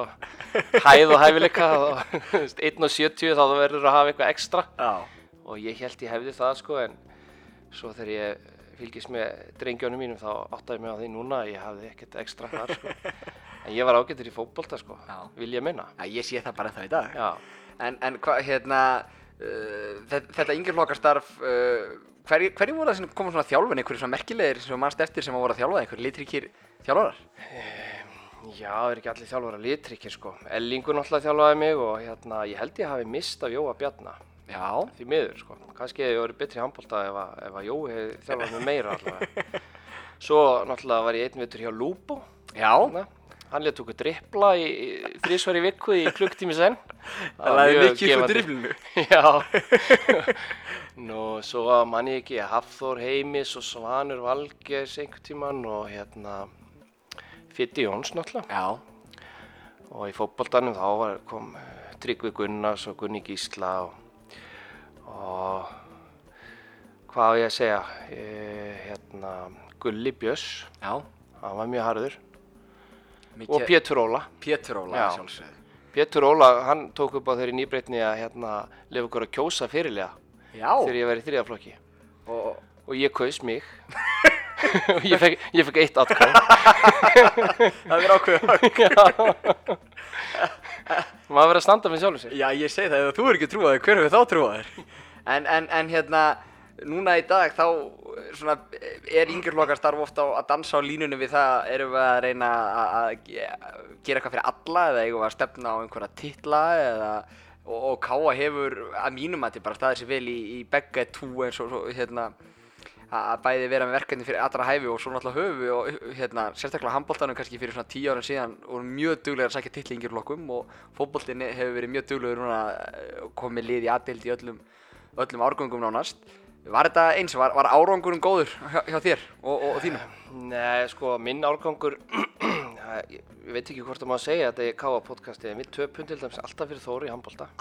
hæð og hæfileika og 1.70 þá verður að hafa eitthvað ekstra. Já. og ég held ég hefði það sko en svo þegar ég fylgist með drengjónum mínum þá áttaði mig á því núna að ég hafði ekkert ekstra þar sko en ég var ágættur í fótbolta sko Já. vil ég minna Já, ég sé það bara það í dag. já, En, en hvað, hérna, uh, þetta, yngjörflokkastarf, uh, hverju hver voru það sem komum svona þjálfin, einhverju svona merkilegir sem mannst eftir sem að voru að þjálfa, einhverju litríkir þjálfarar? Já, það er ekki allir þjálfara litrikir sko. Ellingur náttúrulega þjálfaði mig og hérna, ég held ég hafi mist af Jóa Bjarnar. Já, Því miður sko. Kannski hefði verið betri handbólta ef, að- ef að Jói hefði þjálfað mig meira allavega. Svo náttúrulega var ég einn vitur hjá Lúbo. já, Þarna. Hann létt okkur drippla í, í þrísvar í viku í klukktími senn. það mikið upp á driflinu. Já. Nú, svo mann ég ekki Hafþór Heimis og Svanur Valgeis einhvern tíman og hérna Fitti Jóns náttúrulega. Já, Og í fótboltanum þá var, kom Tryggvi Gunnars og Gunni Gísla og, og hvað á ég að segja, e, hérna Gulli Björns, já, hann var mjög harður mikið. og Pétur Óla. Pétur Óla, Já. sjálfsögðu. Pétur Óla, hann tók upp á þeirri nýbreytni að hérna lefa okkur að kjósa fyrirlega Já, þegar ég var í þriðaflokki og og ég kaus mig ég fekk, ég fekk eitt atkvæð. það er ákveð. Maður verið að standa með sjálfum sér. Já, ég segi það, ef þú er ekki trúaður, hver hefur þá trúaður? En, en, en hérna, núna í dag þá svona, er yngirlokkar starf ofta að dansa á línunum við það, erum við að reyna að, að ge- gera eitthvað fyrir alla eða eigum við að stefna á einhverja titla eða, og, og Káa hefur að mínum að bara staðið sér vel í, í begge tú eins og hérna, að að bæði vera með verkefni fyrir allra hæfi og svo náttúrulega höfu við og hérna, sérstaklega handbóltanum kannski fyrir svona tíu árum síðan og mjög duglegar að sækja titlingirlokkum og fótboltinni hefur verið mjög duglegur núna eh, og komið lið í aðdeild í öllum, öllum árgöngum nánast. Var þetta eins, var, var árangurum góður hjá, hjá þér og, og, og þínum? Nei, sko, minn árgangur, ég veit ekki hvort það má segja þetta í Káa podcasti, en við töpum til dæmis alltaf fyrir Þóri í handbólta.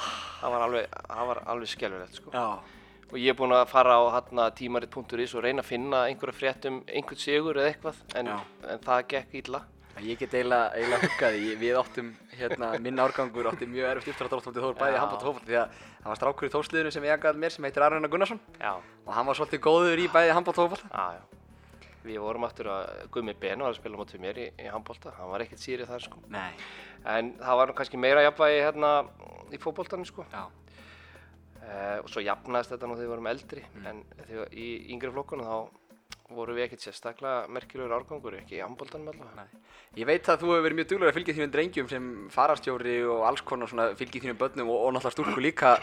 Það var alveg, alveg skelvilegt, sko. Já. Og ég er búinn að fara á tímarit.is og reyna að finna einhverja frétt um einhvern sigur eða eitthvað, en, en það gekk illa. Ég get eiginlega, eiginlega huggað því, við áttum, hérna, minn árgangur átti mjög erfitt uppdráttaráttaldi Þór bæði í Já. handbólt og fótbolta því að það var strákur í þórsliðinu sem ég jagaði mér sem heitir Arna Gunnarsson Já, og hann var svolítið góður í bæði handbólt og já. Við vorum aftur að Gummi Ben var að spila mótið mér í, í handbólta, hann var ekkert sýrið þar, sko. Nei. En það var kannski meira jafnvægi hérna í fótboltanum, sko. Já. Uh, og svo jafnaðist þetta nú þegar við vorum eldri en þegar í yngri flokkunum þá vorum við ekkert sérstaklega merkilegur árgangur, ekki í handbóltanum allavega. Ég veit að þú hefur verið mjög duglegur að fylgja þínum drengjum sem farastjóri og alls konar fylgja þínum börnum og, og náttúrulega stúlku líka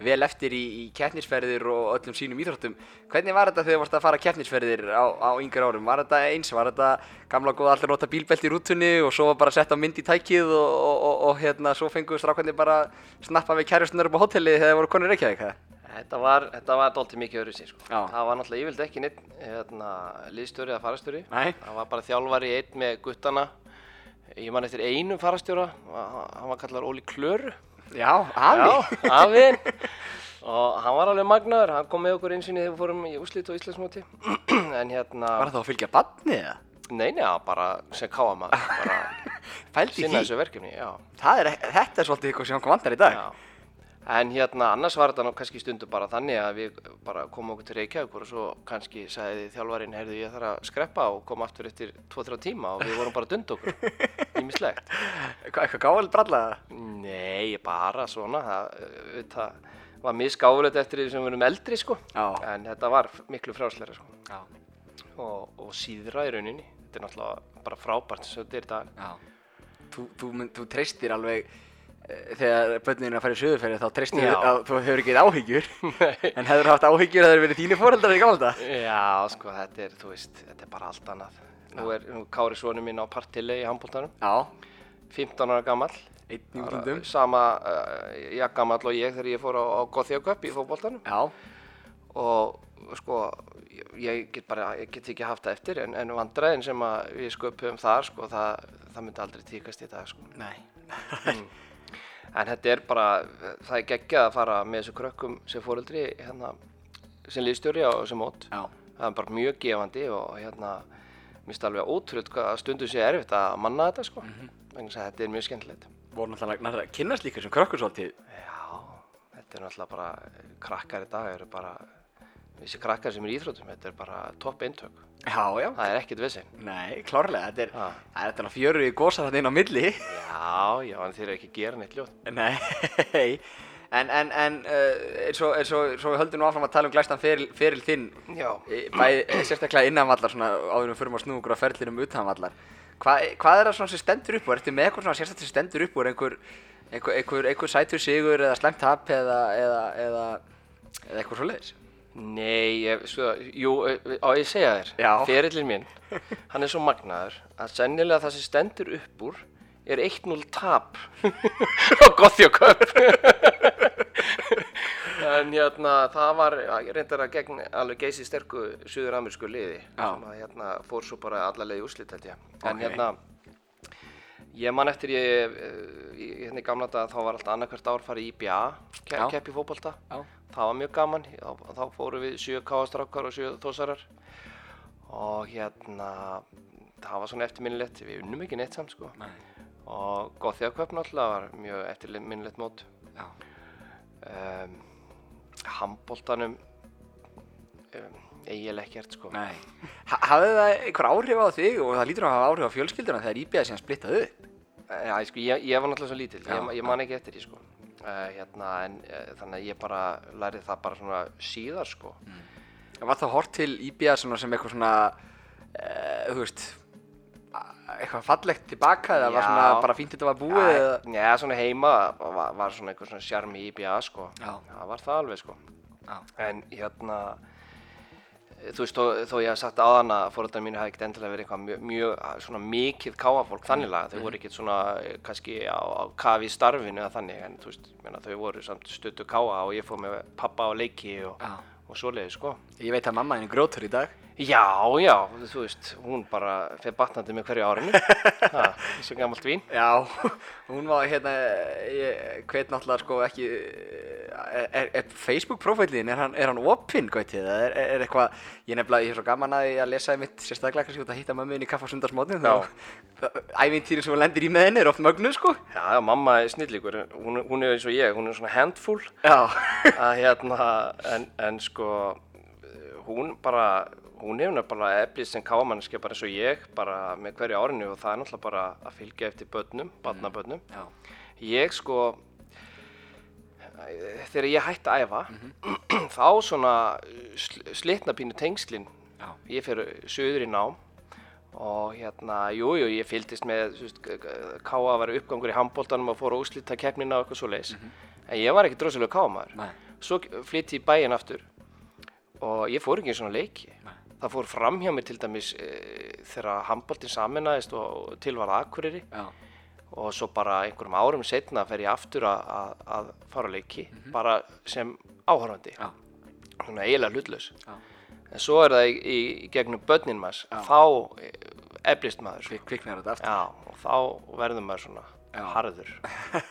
vel eftir í, í keppnisferðir og öllum sínum íþróttum. Hvernig var þetta þegar þú varst að fara keppnisferðir á, á yngri árum? Var þetta eins? Var þetta gamla góða allir nota bílbelt í rútunni og svo var bara sett á mynd í tækið og, og, og, og hérna svo fenguðu strákarnir bara snappa við kærustunar upp á hotelli þegar þeir voru konur ekki eða Þetta var, þetta var dálítið mikið öðru sín, sko. Já. Það var náttúrulega yfirleitt ekki neitt hérna, liðstjóri eða farastjóri. Nei. Það var bara þjálfari einn með guttana. Ég man eftir einum farastjóra, hann var kallar Óli Klöru. Já, afi. Já, afinn. Og hann var alveg magnaður, hann kom með okkur einsinni þegar við fórum í úslit og Íslandsmóti. en hérna, Var það þá að fylgja badni eða? nei, neða, bara sem káamaður, bara Fældi í sinna því? þessu verkefni, já. Er, þetta er svolítið eitthvað sem hann vantar í dag. já. En hérna, annars var þetta kannski stundu bara þannig að við bara komum okkur til Reykjavíkur og svo kannski sagði þjálfarinn, heyrðu ég þarf að skreppa og kom aftur eftir 2-3 tíma og við vorum bara að dunda okkur, ímislegt. Eitthvað, gáðilegt brallaða? Nei, bara svona, það, það var misgáfulegt eftir því sem við erum eldri, sko. Já. En þetta var miklu frjálsleira, sko. Og, og síðra í rauninni. Þetta er náttúrulega bara frábært sem þetta er í dag. Þú, þú, þú treystir alveg þegar börnin er að fara í söðuferði þá treystir Já. þú að þú hefur ekki áhyggjur en hefur haft áhyggjur að það hefur verið þínir foreldrar í gamla þetta? Já, sko, þetta er, þú veist, þetta er bara allt annað. Nú er nú Kári svonu mín á partili í handbóltanum, Já, 15 ára útlundum Sama, uh, ég gamall og ég þegar ég fór á, á Gothia Cup í fótbóltanum. Já, og sko ég- ég get bara, ég get ekki haft það eftir en, en vandræðin sem við sköpum þar sko, það, það myndi aldrei tíkast í dag sko. nei en þetta er bara, það er geggjað að fara með þessu krökkum sem fóreldri hérna, sem liðstjóri og sem Já, það er bara mjög gefandi og hérna mér finnst alveg ótrúlega hvað stundu sé erfitt að manna þetta sko. Vegna þess að þetta er mjög skemmtilegt. Voru náttúrulega að kynnast líka sem krökkur svolítið? Já, þetta er náttúrulega bara, krakkar í dag eru bara, þessi krakkar sem eru í íþróttum, þetta er bara topp eintök. Já, já Það er ekkert vissin. Nei, klárlega, þetta er, Já. það er þetta fjöru í gósa þetta inn á milli Já, já, en þeir eru ekki að gera neitt ljótt. Nei, en, en, en uh, eins og, eins og, svo við höldum nú áfram að tala um glæstan feril, feril þinn Já. e, bæði, e, sérstaklega innanvallar svona áður um fyrir að snú okkur á ferlinum utanvallar Hva, hvað er það svona sem stendur upp úr? Ertu með eitthvað svona sérstaklega sem stendur upp úr einhver, einhver, einhver, einhver sætur sigur eða slemt tap eða, eða, eða, eða eitthvað svo leiðis? Nei, ég, sko, jú, á ég segja þér, Já. ferillin minn, hann er svo magnaður að sennilega það sem stendur upp úr er 1-0 tap á Gothjóköp. en hérna, það var reyndar að gegn alveg geysi sterku suður-amerísku liði Já. sem að hérna fór svo bara alla leið úrslit held ég. En Ok. hérna, ég man eftir ég, eh, hérna í gamla dag þá var alltaf annarkvært ár farið í Já. kepp í fótbolta. Já. það var mjög gaman, þá, þá fórum við sjö káastrákar og sjö þósarar og hérna það var svona eftirminnilegt, við unnum ekki neitt samt sko. Nei. og Gothjaköp náttúrulega var mjög eftirminnilegt mót. Um, handboltanum um, eiginlega ekkert sko. Ha, hafði það einhver áhrif á þig og það lítur að hafa áhrif á fjölskylduna þegar IBA síðan splittað upp? Já, sko, ég, ég var náttúrulega svo lítill, ég, ég man ekki eftir því sko uh, hérna, en uh, þannig að ég bara lærið það bara svona síðar sko Var það hort til svona sem eitthvað svona, uh, þú veist, eitthvað fallegt tilbaka eða var svona bara fínt þetta var búið eða? Já, svona heima var, var svona einhver svona sjarmi í IBA sko Já. það var það alveg sko Já. en hérna þú veist, þó, þó ég hef sagt áðan að fóröldar mínu hafi ekkert endilega verið eitthvað mjög, mjög svona mikið káafólk þannig laga, þau voru ekkert svona eh, kannski á, á kafi starfinu eða þannig, en þú veist, menna, þau voru samt stuttu káa og ég fór með pappa á leiki og, Já. og svoleiði sko Ég veit að mamma henni grótur í dag. Já, já, þú veist, hún bara fer batnandi með hverju árinu. Eins og gammalt vín. Já, hún var hérna, ég hveit náttúrulega sko ekki, er, er, er Facebook-profilin, er hann, hann opinn, gætið, er, er eitthvað, ég nefnilega, ég er svo gaman að ég að lesa í mitt sérstaklega kannski út að hitta mömmuðin í kaffa á sundarsmótnin, þá ævintýri sem hún lendir í með henni er oft mögnuð, sko. Já, já, mamma er snillíkur, hún, hún er eins og ég, hún er svona handful. Já, að hérna, en, en sko, hún bara, hún hefur nefnilega eflið sem káamannskja bara eins og ég, bara með hverju árinu og það er náttúrulega bara að fylgja eftir börnum, barnabörnum. já, Ég sko, þegar ég hætti að æfa, þá svona sl slitna pínu tengslin, já, ég fyrir söður í nám og hérna, jú, jú, ég fylgdist með, þú veist, káa vera uppgangur í handbóltanum og fór að úslita keppnina og eitthvað svo leis. En ég var ekki droslega káamaður. nei, Svo flytti ég í bæinn aftur og ég fór ekki í svona leiki. Nei. Það fór fram hjá mér til dæmis e, þegar handbóltinn saminnaðist og til var Akureyri já, og svo bara einhverjum árum setna fer ég aftur að, að, að fara á leiki, bara sem áhörfandi, já, svona eiginlega hlutlaus. En svo er það í, í, í gegnum börnin maður, þá e, eflist maður. Sko. Kvik, kviknar þetta aftur. Já, og þá verður maður svona Já. harður.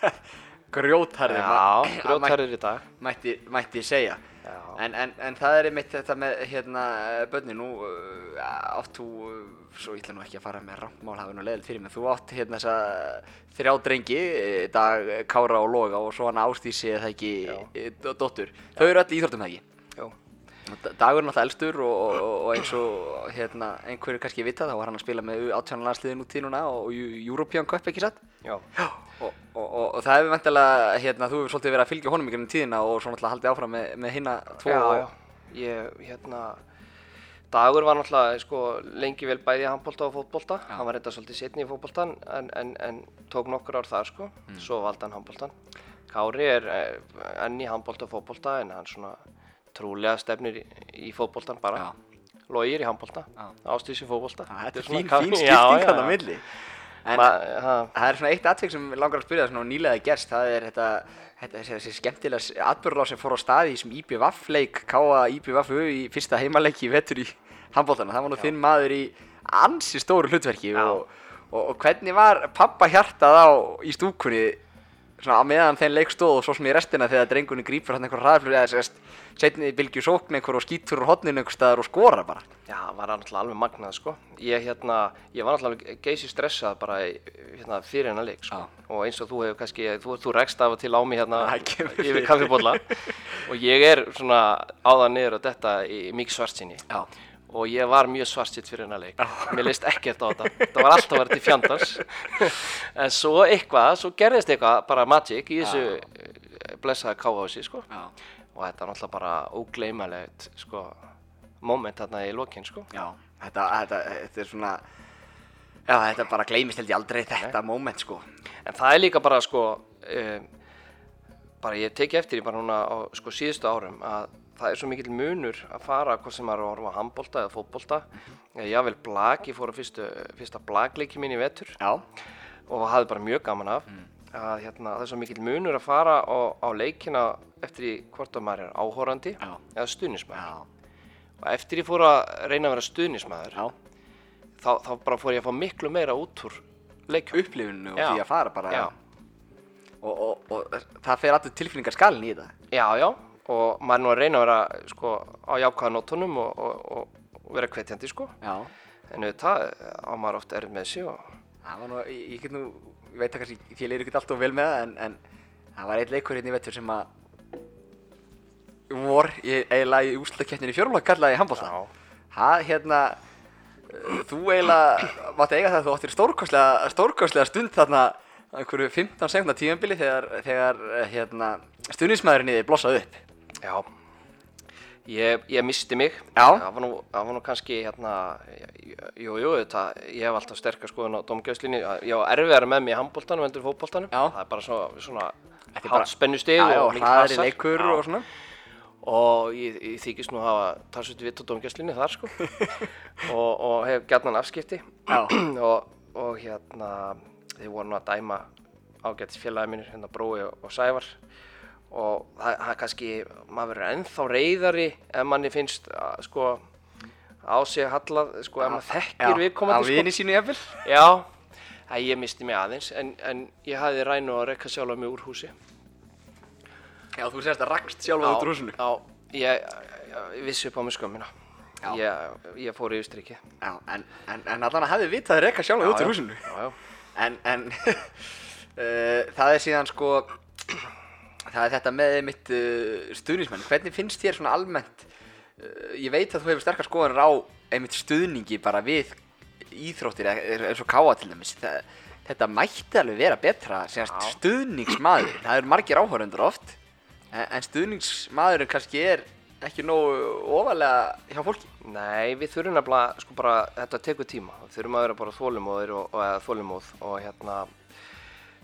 Grjótharði, Já, grjótharður í dag. mætti, mætti segja. En, en, en það er einmitt þetta með hérna bönni, nú uh, átt þú, uh, svo ég ætla nú ekki að fara með rampmál hafa nú leiðilegt fyrir mig, þú átt hérna þessa þrjá drengi, eh, Dag, Kára og Loga og svo hann Ástísi eða ekki eh, dóttur, þau eru öll í íþróttum það ekki? Dagur er náttúrulega elstur og, og, og eins og hérna, einhverju kannski vita þá var hann að spila með átjónalansliðin út í núna og Eu- European Cup ekki satt? Og, og, og, og það hefur vantilega, hérna, þú hefur svolítið verið að fylgja honum í gegnum tíðina og svo náttúrulega haldið áfram með, með hinna tvo Já, já. Ég, hérna, Dagur var náttúrulega sko, lengi vel bæði í handbólta og fótbólta. Hann var reynda svolítið setni í fótbóltan en, en, en tók nokkur ár þar sko. Svo valdi hann handbóltan. Kári er eh, enn í handbólta og fótbólta en hann svona trúlega stefnir í, fótbóltan bara. Já. Logir í handbólta, í fótbólta. Þetta er svona fín, fín skipting hann á milli. En það er svona eitt atvik sem langar að spyrja það svona nýlega gerst, það er þetta, þetta þessi, skemmtilega atbyrðlá sem fór á staði sem IBVF leik, K.A. IBVFU í fyrsta heimaleiki í vetur í handbóltana. Það var nú þinn maður í ansi stóru hlutverki og, og, og hvernig var pappa hjartað á í stúkunni svona á meðan þeim leik stóð og svo sem í restina þegar drengunni grípur hann einhver hraðflug eða sérst setni bylgju sókn einhver og skýtur úr hotninu einhver staðar og skora bara. Já, var hann alltaf alveg magnað sko. Ég, hérna, ég var alltaf geysi stressað bara í- hérna, fyrir hennar leik sko. Og eins og þú hefur kannski, þú, þú rekst af og til á mig hérna Það kemur yfir kaffibólla. og ég er svona áðan niður og þetta í mikið svartsinni. Já. Og ég var mjög svartsitt fyrir hennar leik. Mér leist ekkert á þetta. Það var alltaf vera til fjandars. en svo eitthvað, svo gerðist eitthvað, bara magic í þessu eh, blessaða káhási sko. Já. Og þetta var náttúrulega bara ógleymalegt sko, moment þarna í lokinn sko. Já, þetta, þetta, þetta er svona Já, þetta bara gleymist held ég aldrei þetta moment sko. En það er líka bara sko, um, bara ég teki eftir því bara núna á sko síðustu árum að það er svo mikill munur að fara hvort sem maður er að handbolta eða fótbolta. Ég jável blag, ég fór á fyrsta blagleiki mín í vetur Já, og hafði bara mjög gaman af. Að hérna, það er svo mikill munur að fara á, á leikina eftir því hvort að maður er áhorandi Já. eða stuðnismæður. Og eftir ég fór að reyna að vera stuðnismæður, þá, þá bara fór ég að fá miklu meira út úr leikum. Upplifinu og Já. því að fara bara. Og, og, og það fer allur tilfinningar skalin í þetta. Já, já, og maður er nú að reyna að vera sko, á jákvæða nótunum og, og, vera hvetjandi sko. Já. En auðvitað á maður oft erið með sig og Það var nú, ég get nú, ég veit að kannski, ég leir ekki alltaf vel með það, en, en það var einn leikur hérna í vettur sem að vor, ég, eiginlega í úslakeppninni í fjórflokk kallaði handbólta. Það, hérna, uh, þú eiginlega mátti eiga það að þú áttir stórkostlega, stórkostlega stund þarna einhverju 15 sekundar tímanbili þegar, þegar, uh, hérna, stundismæðurinn í þið blossaði upp. Já, ég, ég misti mig. Það var nú, það var nú kannski hérna, jú, jú, ég hef alltaf sterkar skoðun á domgjöfslinni. Ég á erfiðar með mig í handbóltanum endur fótbóltanum. Það er bara svo, svona er hátt já, og hraðari hasar. leikur Já. og svona. og ég, ég þykist nú að hafa talsveit vitt á domgjöfslinni þar sko og, og hef gætnan afskipti og, og hérna þið voru nú að dæma ágættis félagi mínir hérna Brói og, og Sævar og það, það er kannski maður verður ennþá reyðari ef manni finnst að, sko á sig hallað, sko, ef maður þekkir Á viðkomandi vini sínu jafnvel. sko. Já, að ég misti mig aðeins en, en ég hafði rænu að rekka sjálf mig úr húsi Já, þú sérst að rakst sjálfa út úr húsinu. Já, ég, ég vissi upp á mig skömmina Já. ég, ég fór yfir strikið Já, en, en, en allan að hefði vitað að rekka sjálfa út úr húsinu. Já, já, En, en uh, það er síðan sko, það er þetta með mitt uh, stuðningsmenn. Hvernig finnst þér svona almennt, uh, ég veit að þú hefur sterkar skoðanir á einmitt stuðningi bara við íþróttir eins og káa til dæmis. Það, þetta mætti alveg vera betra, Já. stuðningsmaður. Það eru margir áhörundur oft, en, en stuðningsmaðurinn kannski er ekki nógu ofalega hjá fólki. Nei, við þurfum nefnilega, sko bara, þetta tekur tíma. Við þurfum að vera bara þólimóðir og, og eða þólimóð og hérna,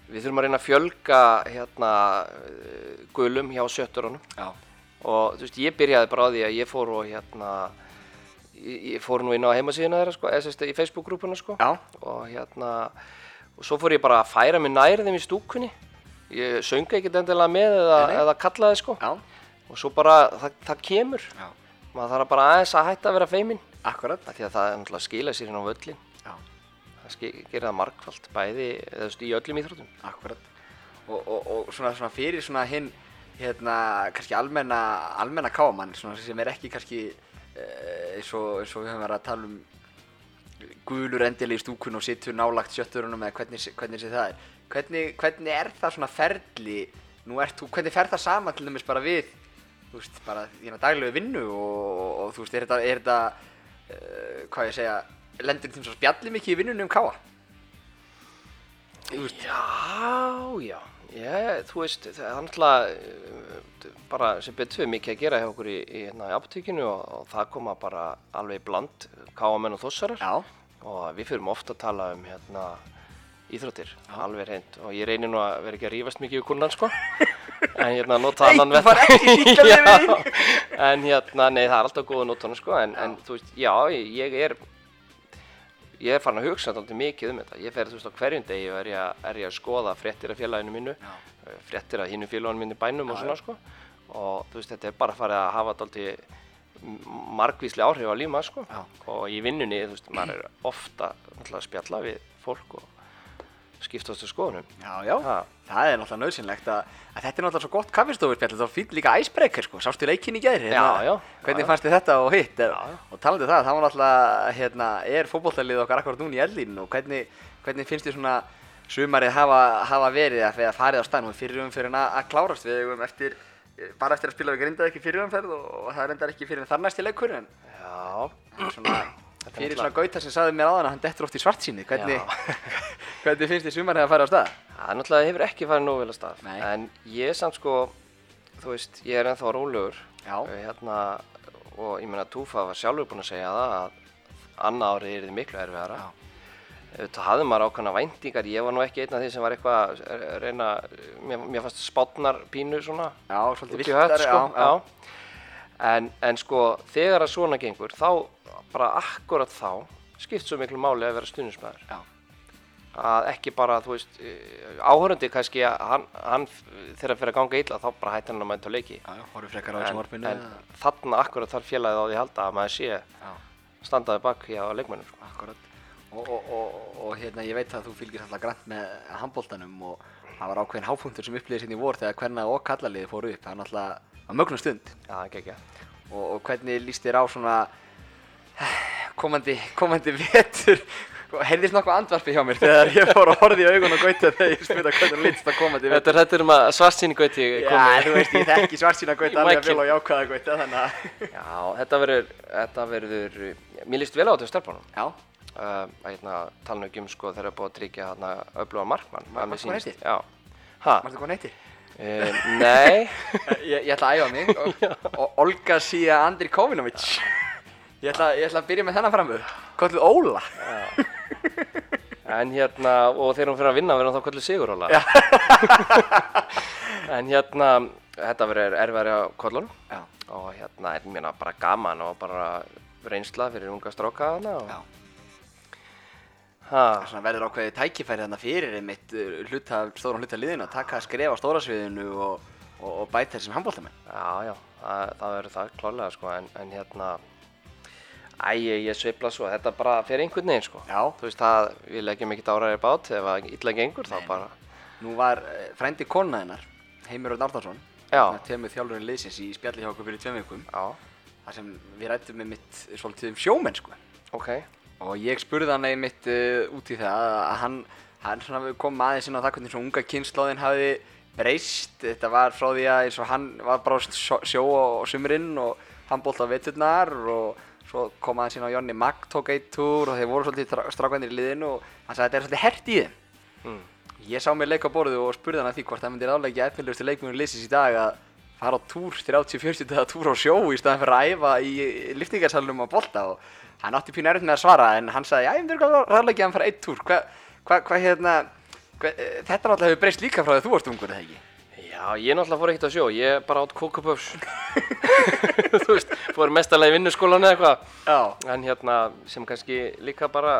við þurfum að reyna að fjölga hérna eh, gulum hjá sjötturunum Já. og þú veist, ég byrjaði bara á því að ég fór og hérna, ég, fór nú inn á heimasíðuna þeirra, sko, sérst í Facebook-grúpuna, sko. Já. Og hérna, og svo fór ég bara að færa mig nær þeim í stúkunni. Ég sönga ekkert endilega með eða, eða kallaði, sko. Já, Og svo bara, það, það kemur. Já. Maður þarf bara aðeins að hætta að vera feiminn. akkurat. Af því að það er náttúrulega að skila sér inn á völlin. Já. Það ski- gerir það markvallt, bæði, veist, í öllum íþróttum. Akkurat. Og, og, og svona, svona fyrir svona hinn, hérna, kannski almenna, almenna káamann, svona sem er ekki kannski eh, eins og, eins og við höfum verið að tala um gulur endilega í stúkun og situr nálagt sjötturunum eða hvernig, hvernig sé það er. Hvernig, hvernig er það svona ferli, nú ert þú, hvernig fer það saman til dæmis bara við, þú veist, bara þína daglegu vinnu og, og þú veist, er þetta, er þetta, uh, hvað ég segja, lendur þeim svo spjalli mikið í vinnunni um káa? Já, já. Ég, þú veist, það er náttúrulega bara sem betur mikið að gera hjá okkur í, í, hérna, í apotekinu og, og það koma bara alveg bland káamenn og þossarar. já. og við fyrir ofta að tala um hérna íþróttir, alveg reynd og ég reynir nú að vera ekki að rífast mikið við kunnan sko en hérna nota annan Já, við en hérna, nei það er alltaf góða nótana sko en, en þú veist, já, ég er ég er farin að hugsa alltaf mikið um þetta. Ég fer þú veist á hverjum degi og er ég, að- er ég að skoða fréttir af félaginu mínu Já. eh, fréttir af hínu félaginu mínu bænum og Já, svona sko. Og þú veist, þetta er bara farið að hafa alltaf margvísli áhrif á líma sko. Og í vinnunni, þú veist, maður er ofta að spjalla við fólk og skiptast á skoðunum. Já, já, Ha. það er náttúrulega nöðsynlegt að, að þetta er náttúrulega svo gott kaffistofurspjall þá fýtt líka icebreaker sko, sástu leikinn í gæri já, Hvernig já, fannst þið þetta og hitt? Og talandi um það, það var náttúrulega hérna, er fótbolltalið okkar akkurat núna í eldlínu og hvernig, hvernig finnst þið svona sumarið hafa, hafa verið að farið á stað nú fyrir umfyrin að, að klárast? Við eigum eftir, bara eftir að spila við grindaði ekki fyrir umferð og, og það er endar ekki fyrir þar næsti leikur en Já, svona, fyrir svona gauta sem sagði mér áðan að hann dettur oft í svartsýni hvernig, hvernig finnst þið sumarið að fara á stað? það náttúrulega hefur ekki farið nógu vel að stað Nei. en ég er samt sko þú veist, ég er ennþá rólegur. Eh, hérna, og ég meina Túfa var sjálfur búinn að segja það að annað árið er þið miklu erfiðara. Þetta hafði maður ákvæmna væntingar, ég var nú ekki einn af því sem var eitthvað að reyna, mér, mér fannst spátnar pínu svona Já, svolítið í hött, viltari, sko, já, já. En, en sko, þegar að svona gengur, þá, bara akkurat þá, skipt svo miklu máli að vera stuðnismæður. Já. Að ekki bara, þú veist, áhörandi kannski að hann, hann þegar að fyrir að ganga illa, þá bara hætti hann að mæta á leiki. Já, En, en þarna akkurat þarf félagið á því að halda að maður sé Já, standaði bak hjá leikmennum, sko. akkurat. Og, og, og, og hérna, ég veit að þú fylgir alltaf grann með handbóltanum og það var ákveðin hápunktur sem upplýðið sinni í vor þegar hvernig og kallaliði fóru upp. Það er náttúrulega að mögnum stund. Já, það ekki Og, og hvernig líst þér á svona komandi, komandi vetur? Heyrðist nokkuð andvarpi hjá mér þegar ég fór að horfa í augun og gauta þegar ég spurði hvernig hún lítist á komandi vetur. Þetta er hættur um að svartsýni gauti Já, þú veist, ég þekki svartsýna gauta Í alveg vel og jákvæða gauta, þannig að... Já, þetta verður, þetta verður, mér líst vel á þetta stelpunum. Já, Uh, að hérna tala ekki um sko þegar það er búið að tryggja hérna öfluga markmann. Að markmann sýnist. heitir? Já. Ha? mannstu hvað neytir? Uh, nei. Ég, ég ætla að æfa mig Olga Sía Andri Kovinovic ég ætla, ég ætla að byrja með þennan framöð Kallið Óla En hérna, og þegar hún fyrir að vinna verður hún þá kvöldu Siguróla. en hérna, þetta verður erfæri á kollunum. Já, Og hérna er mér bara gaman og bara reynsla fyrir unga stráka þarna. Og, já ha, Svona verður ákveðið tækifæri þarna fyrir einmitt uh, hluta, stóran hluta liðinu að taka skref á stóra sviðinu og, og, og bæta þessum handbóltamenn já, já, það, það verður það klálega sko. En, en hérna, æ, ég, sveifla svo, þetta bara fyrir einhvern veginn sko. Já, Þú veist það, við leggjum ekkert áraðir bát, ef að illa gengur þá bara, nú var uh, frændi kona hennar Heimir Örn Árnarsson Já. Tveimur þjálfurinn liðsins í spjalli hjá okkur fyrir tveim vikum. Já, þar sem við rættum með mitt svolítið um sjómenn sko. Ok, og ég spurði hann einmitt uh, út í það að hann, hann svona kom aðeins inn á það hvernig svona unga kynnslóðin hafi breyst, þetta var frá því að eins og hann var bara á sjó, sjó á sumurinn og hann bólt á veturnar og svo kom aðeins inn á Jonni Magg tók eitt túr og þeir voru svolítið strá- strákarnir í liðinu og hann sagði að þetta er svolítið hert í þeim. Mm. ég sá mér leik á borðu og spurði hann að því hvort það myndi ráðleggja efnilegustu leikmjönu liðsins í dag að fara á túr 30-40 daga túr á sjó í staðan fyrir að æfa í liftingarsalunum á bolta og hann átti pínu erfitt með að svara en hann sagði, já ég myndi ráðleggja að hann fara eitt túr. Hvað hva, hva, hérna hva, eh, þetta náttúrulega hefur breyst líka frá því að þú varst ungur eða ekki Já, ég náttúrulega fór ekkert á sjó, ég bara átt kókupöfs Þú veist, fór mestalega í vinnuskólan eða eitthvað. Já, En hérna, sem kannski líka bara,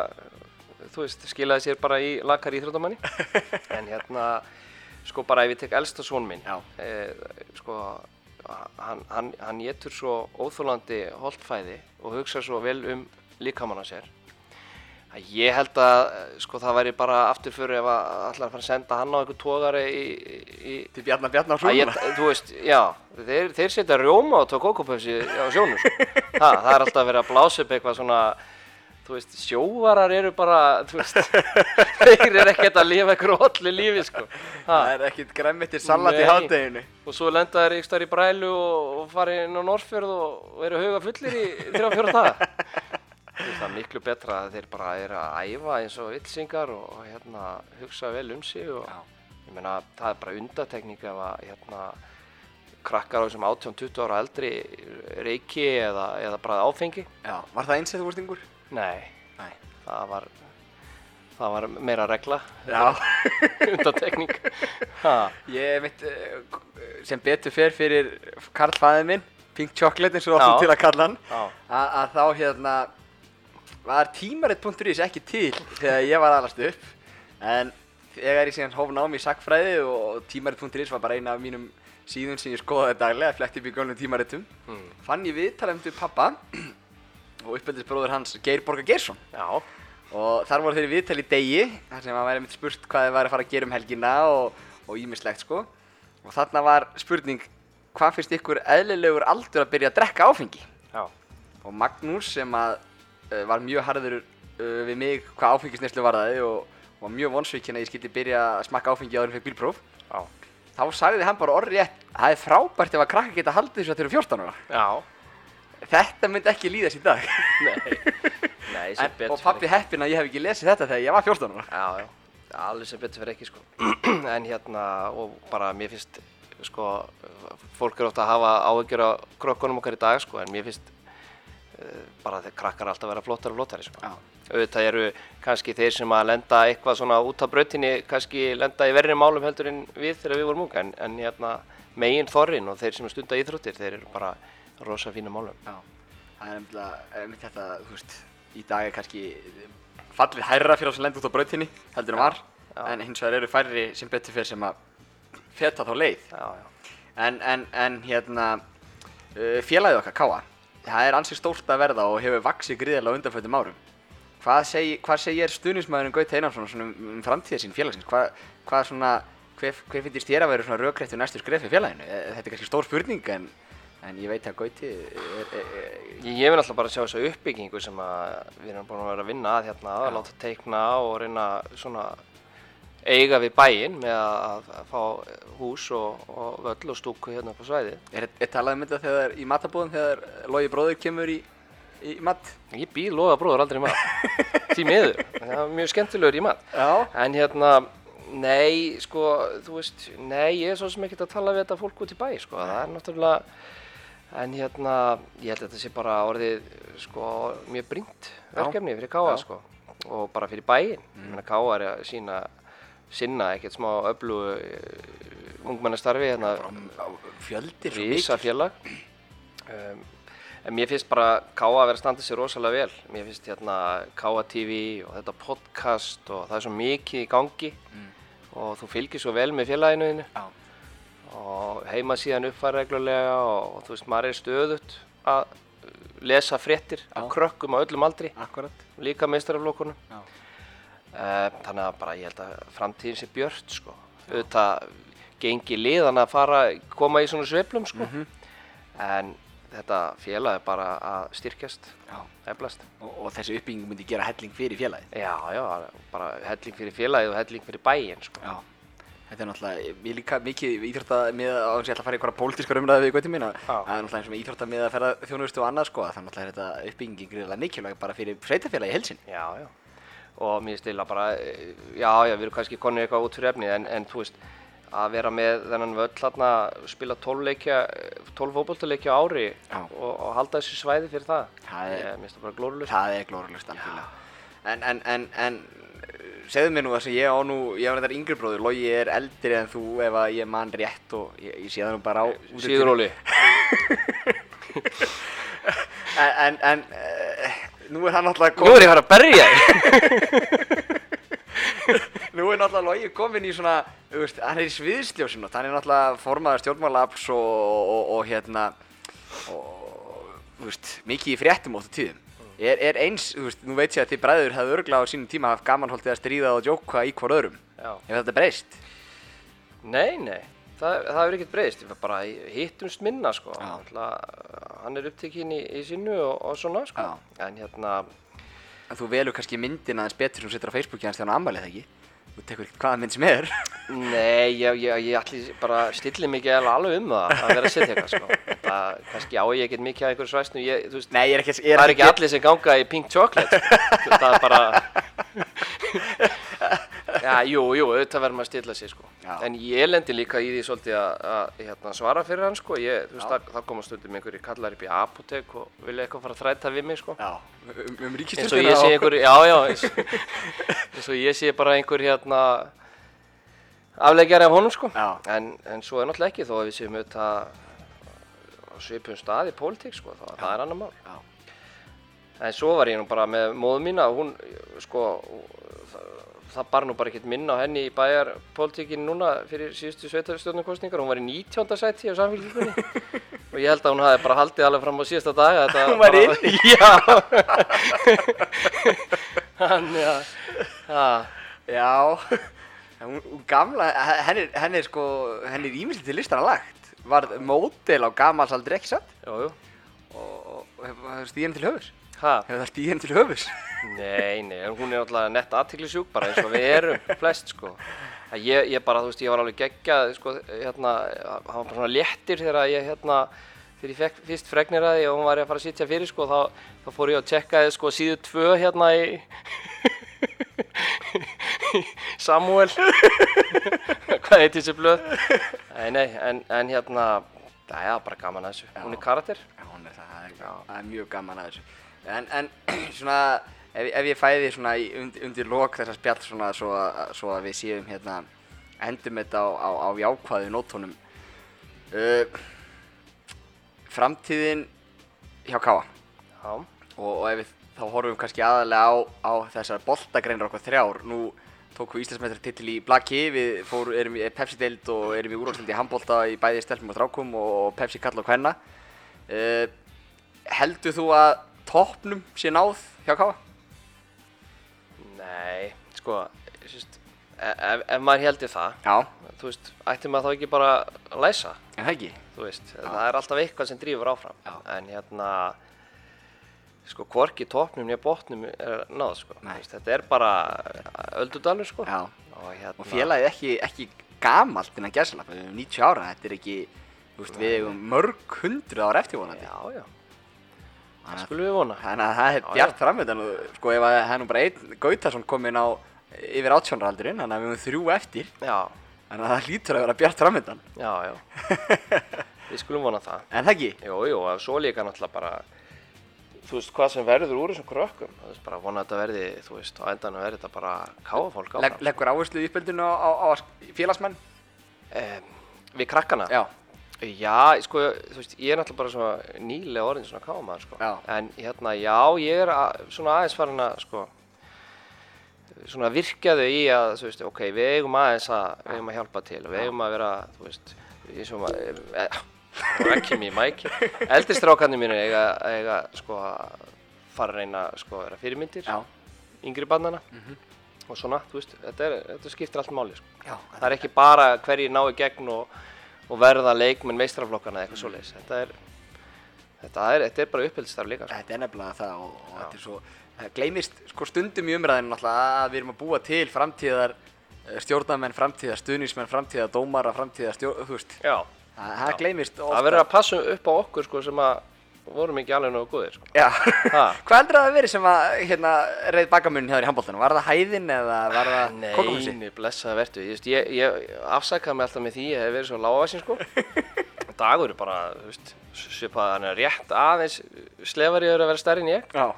þú veist, skilaði sér bara í lakar íþróttamanni. En hérna, sko bara ef ég tek elsta són minn eh, Sko, hann, hann, hann getur svo óþólandi holtfæði og hugsa svo vel um líkamann á sér ég held að sko það væri bara aftur fyrir ef að allar fara að senda hann á einhver tógari í, í, til Bjarnar Bjarnar Að ég, þú veist, já, þeir, þeir setja rjóma og tók kókopöfsi á sjónu, sko. ha, það er alltaf verið að blása upp eitthvað svona, þú veist, sjóvarar eru bara, þú veist, þeir eru ekkert að lifa eitthvað holli lífi, sko. Ha, það er ekkit græmittir salat í Nei. hádeginu og svo lenda þeir ykkur í brælu og, og fara inn á Norrfjörð og, og eru huga fullir í þrjá fjóra það. Er miklu betra að þeir bara eru að æfa eins og villsingar og, hérna, hugsa vel um sig og, meina, það er bara undatekning ef að hérna, krakkar á þessum 18-20 ára eldri reiki eða, eða bara áfengi. já, var það eins eða þú varst yngur? Nei, Nei það var, það var meira regla. Ha, Ég veit, uh, sem betur fer fyrir Karl fæðið minn, Pink Chocolate eins og áttum til að kalla hann, að þá hérna var tímarit.is ekki til þegar ég var aðlast upp, en þegar ég síðan hóf námi í sakfræði og tímarit.is var bara eina af mínum síðun sem ég skoðaði daglega, fletti upp í gömlum tímaritum, mm, fann ég viðtalið um pappa og uppeldisbróður hans Geir Borga Geirsson. Já, og þar voru þeir í viðtali í degi þar sem að væri mitt spurt hvað þið væri að fara að gera um helgina og, og ímislegt sko. Og þarna var spurning hvað finnst ykkur eðlilegur aldur að byrja að drekka áfengi? Já, og Magnús sem að var mjög harður uh, við mig hvað áfengisneslu varðaði og, og var mjög vonsvikinn að ég skildi byrja að smakka áfengi áður en fekk bílpróf. Já, þá sagði hann bara orðið rétt það er frábært ef að krakka geta haldið þessu að þeir eru 14 ára. Já, þetta myndi ekki líðast í dag. Nei, nei, en, og pappi heppinn að ég hef ekki lesið þetta þegar ég var 14 ára. Já, já, alveg sem betur fyrir ekki sko. en hérna, og bara mér finnst sko, fólk er ofta að hafa áhyggjur á krokkunum okkar í dag sko, en mér finnst bara þeir krakkar alltaf vera flottari og flottari sko. Auðvitað eru kannski þeir sem að lenda eitthvað svona út á brautinni kannski lenda í verri málum heldur en við þegar við vorum unga en, en hérna, megin þorrin og þeir sem stunda íþróttir þeir eru bara rosa fína málum Já, það er nefnilega, einmitt þetta, þú veist, í dag er kannski fallið hærra fyrir sem lenda út á brautinni, heldur en var, já. en hins vegar eru færri sem betur fyrir sem að feta þá leið. já, já. En, en, en hérna, uh, félagið okkar, Káa, það er ansið stórt að verða og hefur vaksið gríðarlega undanfjöldum árum. Hvað, segi, hvað segir stuðnismæðurinn Gauti Einarsson um, um framtíða sín félagsins? Hvað, hvað svona, hver, hver finnst þér að vera svona rökréttu næstu skref í félaginu? Eh, Þetta er kannski stór spurning en, en ég veit að Gauti er, er, er, Ég, ég vil alltaf bara sjá þessa uppbyggingu sem við erum búin að vera að vinna að hérna, að láta teikna og reyna svona eiga við bæinn með að, fá hús og, og völl og stúku hérna upp á svæði. Er, er talað um þetta þegar í matabóðum þegar Logi bróður kemur í, í mat? Ég býð loða bróður aldrei í mat, því miður, það er mjög skemmtilegur í mat. Já. En hérna, nei, sko, þú veist, nei, ég er svo sem ekkert að tala við þetta fólk út í bæ, sko, það er náttúrulega, en hérna, ég held að þetta sé bara orðið, sko, mjög brínt verkefni fyrir Káa, sko, og bara fyrir bæinn. Ég meina, Káa er að sína, sinna ekkert smá öflugu uh, ungmennastarfi, hérna, Fjöldir svo rísa félag um, en mér finnst bara Káa að vera að standa sér rosalega vel. Mér finnst hérna Káa TV og þetta podcast og það er svo mikið í gangi. Og þú fylgir svo vel með Já. og heima síðan uppfæra reglulega og, og þú veist maður er stöðut að lesa fréttir af krökkum á öllum aldri. Akkurat. líka meistaraflokkunum þannig að bara ég held að framtíðin sé björt sko auðvitað gengi liðan að fara koma í svona sveiflum sko en þetta félag er bara að styrkjast eflast Og, og þessi uppbygging myndi gera helling fyrir félagið. já já bara helling fyrir félagið og helling fyrir bæinn sko Já. Þetta er náttúrulega, ég líka mikið íþrótta með að ég ætla að fara í einhverja pólitískar umræði við Gauti mín að Já. það er náttúrulega eins og með íþrótta með að ferða þjónustu og annað sko að það er náttúrulega þetta uppbygging gríðilega mikilvæg bara fyrir sveitafélagi í helsin. já já og mér stila bara eh, já já við erum kannski konið eitthvað út fyrir efni en, en þú veist að vera með þennan völl þarna spila 12 leikja 12 fótboltaleikja á ári Já. og, og halda þessu svæði fyrir það Það er- ég mér finnst það bara glórulust Það er glórulust algjörlega. En, en, en, en segðu mér nú það sem ég á nú, ég á þetta yngri bróður, Logi er eldri en þú ef að ég man rétt og ég, ég sé það nú bara á. Siguróli En, en, en nú er hann náttúrulega nú er ég að fara að berja þig Nú er náttúrulega Logi komin í svona, þú veist, hann er í sviðsljósinu, hann er náttúrulega formaður stjórnmálaafls og, og, og, og hérna, og, þú veist, mikið í fréttum óttu tíðum. Er, er eins, þú veist, nú veit ég að þið bræður hefðu örgla á sínum tíma haft gamanholtið að stríða og djóka í hvor öðrum. já Hefur þetta breyst? Nei, nei, það, það hefur ekkert breyðist, við bara hittumst minna sko, Já. Alltaf, hann er upptekinn í, í sínu og, og svona sko, Já. en hérna, En þú velur kannski myndina aðeins betur sem setur á Facebooki hans þegar hann ammælið það ekki? Þú tekur ekkert hvaða mynd sem er. nei, ég, ég, ég ætli bara stilli mikið alveg um það að vera að setja eitthvað sko, þetta, kannski á ég ekkert mikið að einhverju svæsnu, ég, þú veist, Nei, ég er ekki, ég er það er ekki allir sem ganga í pink chocolate, sko, það er bara, já, jú, jú, auðvitað verður maður að stilla sig sko, en ég lendi líka í því svolítið að, að hérna, svara fyrir hann sko, ég, þú veist, það, það koma stundum einhverjir kallar upp í apotek og vilja eitthvað fara að þræta við mig sko. Já, um, um ég sé einhver, já já eins, eins og ég sé bara einhver hérna afleggjari af honum sko. En, en svo er náttúrulega ekki þó að við séum auðvitað á svipum stað í pólitík sko, það, það er annar mál. Já. en svo var ég nú bara með móðu mína og hún sko það, bar nú bara ekkert minna á henni í bæjar pólitíkin núna fyrir síðustu sveitarstjórnarkostningar hún var í 19. sæti á samfélgjumunni og ég held að hún hafi bara haldið alveg fram á síðasta dag Hún var bara- inni? Já Þannig að Já, En hún, hún gamla, henni, henni sko, henni er ímyndið til listana lagt. Var módel á gamalsaldri ekki satt? Jú, jú Og, og, og hefur hefur stíð henni til höfus? Ha? Hefur það stíð henni til höfus? Nei, nei, hún er náttúrulega nett aðtiklisjúk bara eins og við erum flest sko. Ég, ég bara, þú veist, ég var alveg geggjað, sko, hérna, hann var bara svona léttir þegar ég, hérna, þegar ég fekk fyrst fregnir að því og hún var að fara að sitja fyrir, sko, þá, þá fór ég að tjekkaði, sko, síðu tvö hérna í Samuel, hvað heitir þessi blöð? Nei, nei, en, en hérna, það er bara gaman að þessu, hún er karakter. Já, hún er það, það er mjög gaman að þessu. En, en svona, ef, ef ég fæði svona undir, undir lok þessa spjall svona svo, að- svo að við séum hérna, endum þetta á, á, á jákvæðu nótónum. Uh, framtíðin hjá Káa Já, og, og ef við þá horfum kannski aðalega á, á þessar boltagreinur okkur þrjár. Nú tókum við Íslandsmeistra titil í Blaki, við fór, erum í Pepsi-deild og erum í úrvalstild í handbolta í bæði stelpum og strákum og Pepsi kalla og hvenna. Uh, heldur þú að toppnum sé náð hjá Káa? nei, sko, sérst, ef, ef maður heldur það, Já, þú veist, ætti maður þá ekki bara að læsa, en það ekki. þú veist, það er alltaf eitthvað sem drýfur áfram, Já. en hérna, sko, hvorki toppnum nýja botnum er náð, sko, veist, þetta er bara öldudalur, sko, Já, og hérna, og félagið ekki, ekki gamalt innan gæsalappa, við erum 90 ára, þetta er ekki, þú veist, við hefum mörg hundruð ára eftirvonandi. já, já, það skulum við vona, Þannig að það er bjart framöndan og sko ef að það er nú bara einn Gautason kominn á yfir átjónraldurinn, þannig að við höfum þrjú eftir, já, þannig að það hlýtur að vera bjart framöndan. já, já, við skulum vona það, En það ekki? jú, jú, og svo líka náttúrulega bara, þú veist, hvað sem verður úr þessum krökkum, þú veist, bara vona að þetta verði, þú veist, á endanum verði þetta bara káfa fólk áfram. Legg, leggur áherslu í uppbyldinu á, á, á félagsmenn? Um, við krakkana? Já. Já, sko, þú veist, ég er náttúrulega bara svona nýlega orðin svona kámaður, sko. Já. En hérna, já, ég er að, svona aðeins farin að, sko, svona virkja þau í að, þú veist, ok, við eigum aðeins að, við eigum að hjálpa til, við eigum að vera, þú veist, ég sem að, e, ekki mér mæki, eldri strákarnir mínu eiga, eiga, sko, að fara að reyna, sko, að vera fyrirmyndir, Já. yngri barnana, og svona, þú veist, þetta, er, þetta skiptir allt máli, sko. Já. Það er ekki bara hverjir ná í gegn og, og verða leikmenn meistaraflokkana eða eitthvað svoleiðis. Þetta er, þetta er, þetta er bara upphildsstarf líka. Sko. Þetta er nefnilega það og, og þetta er svo, það gleymist sko stundum í umræðinu náttúrulega að við erum að búa til framtíðar eh, stjórnarmenn, framtíðar stuðnismenn, framtíðar dómara, framtíðar stjórn, þú veist, Já. það, það gleymist ofta. Það verður að passa upp á okkur sko sem að vorum ekki alveg nógu góðir. Sko. Já, hvað heldur það að verið sem að hérna reyð bakamunni hjá þér í handbóltanum? Var það hæðin eða var það kokumhúsi? nei, blessaði vertu. Ég, ég, ég afsakaði mig alltaf með því að ég hef verið svo lágavaxin sko. Dagur er bara, þú veist, svipað hann er rétt aðeins slefari að vera stærri en ég. Já.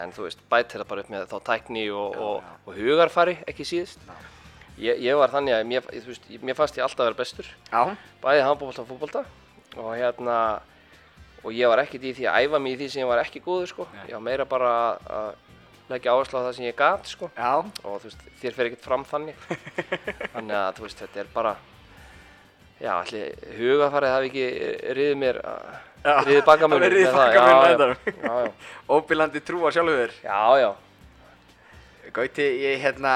En þú veist, bætir það bara upp með þá tækni og, og, og hugarfari, ekki síðust. Ég, ég var þannig að mér, veist, mér fannst ég alltaf að vera bestur. Já. bæði handbólta og fútbolta og hérna og ég var ekkert í því að æfa mig í því sem ég var ekki góður sko. Ég var meira bara að- leggja áherslu á það sem ég gat sko. Já. og þú veist, þér fer ekkert fram þannig. Þannig að þú veist, þetta er bara já, allir hugafarið hafi ekki riðið mér riðið bakamunum hafi riðið bakamuninn á já, já, já, Óbílandi trú á sjálfu þér. já, já, Gauti, ég hérna,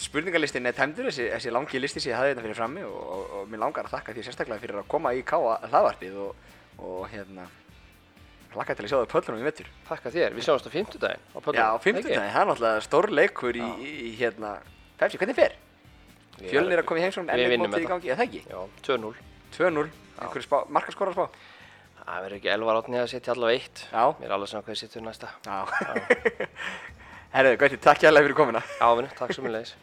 spurningalistin er tæmdur, þessi, þessi langi listi sem ég hafði hérna fyrir frammi og, og, og mér langar að þakka því sérstaklega fyrir að koma í káa hlaðvarpið og, og hérna, hlakka til að sjá það pöllunum í vettur. þakka þér, við sjáumst á fimmtudaginn á pöllunum, Já, á ekki? fimmtudaginn, það er náttúrulega stór leikur í, í, í hérna, Pepsi, hvernig fer? Fjölnir er að koma í heimsókn, við enn eitt vinnum mótið í gangi, eða það ekki? Já, 2-0 2-0, einhverju spá, markaskóra spá? Það verður ekki elvar átni að setja allavega eitt Já. Mér er alveg saman hvað ég setja næsta Já. Herðu, Gauti, takk hjá fyrir komuna. Ávinni, takk svo mjög leiðis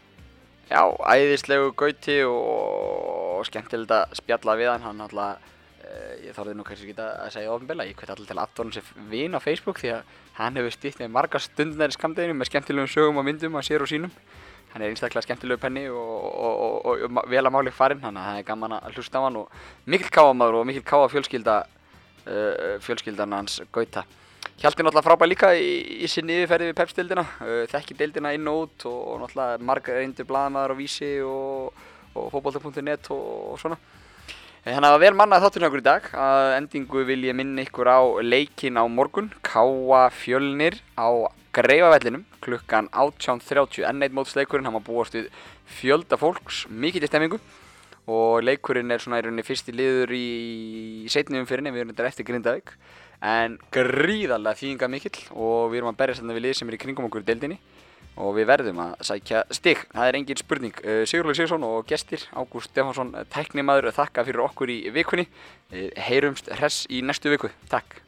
Já, æðislegu Gauti og skemmtilegt að spjalla við hann, hann alltaf, ég þorði nú kannski ekki að segja ofinbilla, ég hveti allir til aðdórum sem vin á Facebook því að hann hefur stýtt með marga stundar í skamdeginu með skemmtilegum sögum og myndum að sér og sínum. Hann er einstaklega skemmtilegu penni og, og, og, og, vel að máli farinn, þannig að það er gaman að hlusta á hann og mikill káamaður og mikill káa fjölskylda, uh, fjölskyldan hans Gauta. Hjalti náttúrulega frábær líka í, í sinni yfirferði við Pepsi-deildina, uh, þekki deildina inn og út og, náttúrulega marga reyndur blaðamaður á Vísi og, og, og svona. Þannig að það var vel mannað þátturinn okkur í dag. Að endingu vil ég minna ykkur á leikin á morgun, Káa Fjölnir á Greifavellinum klukkan 18.30. Enn eitt mótsleikurinn, hann má búast við fjölda fólks, mikill í stemmingu. Og leikurinn er svona í rauninni fyrsti liður í setni umfyrinni, við erum þetta eftir Grindavík. En gríðarlega þýðinga mikill og við erum að berja sérna við lið sem er í kringum okkur í deildinni og við verðum að sækja stig, það er engin spurning. Sigurlaug Sigursson og gestir Ágúst Stefánsson, tæknimaður, þakka fyrir okkur í vikunni. Uh, heyrumst hress í næstu viku, takk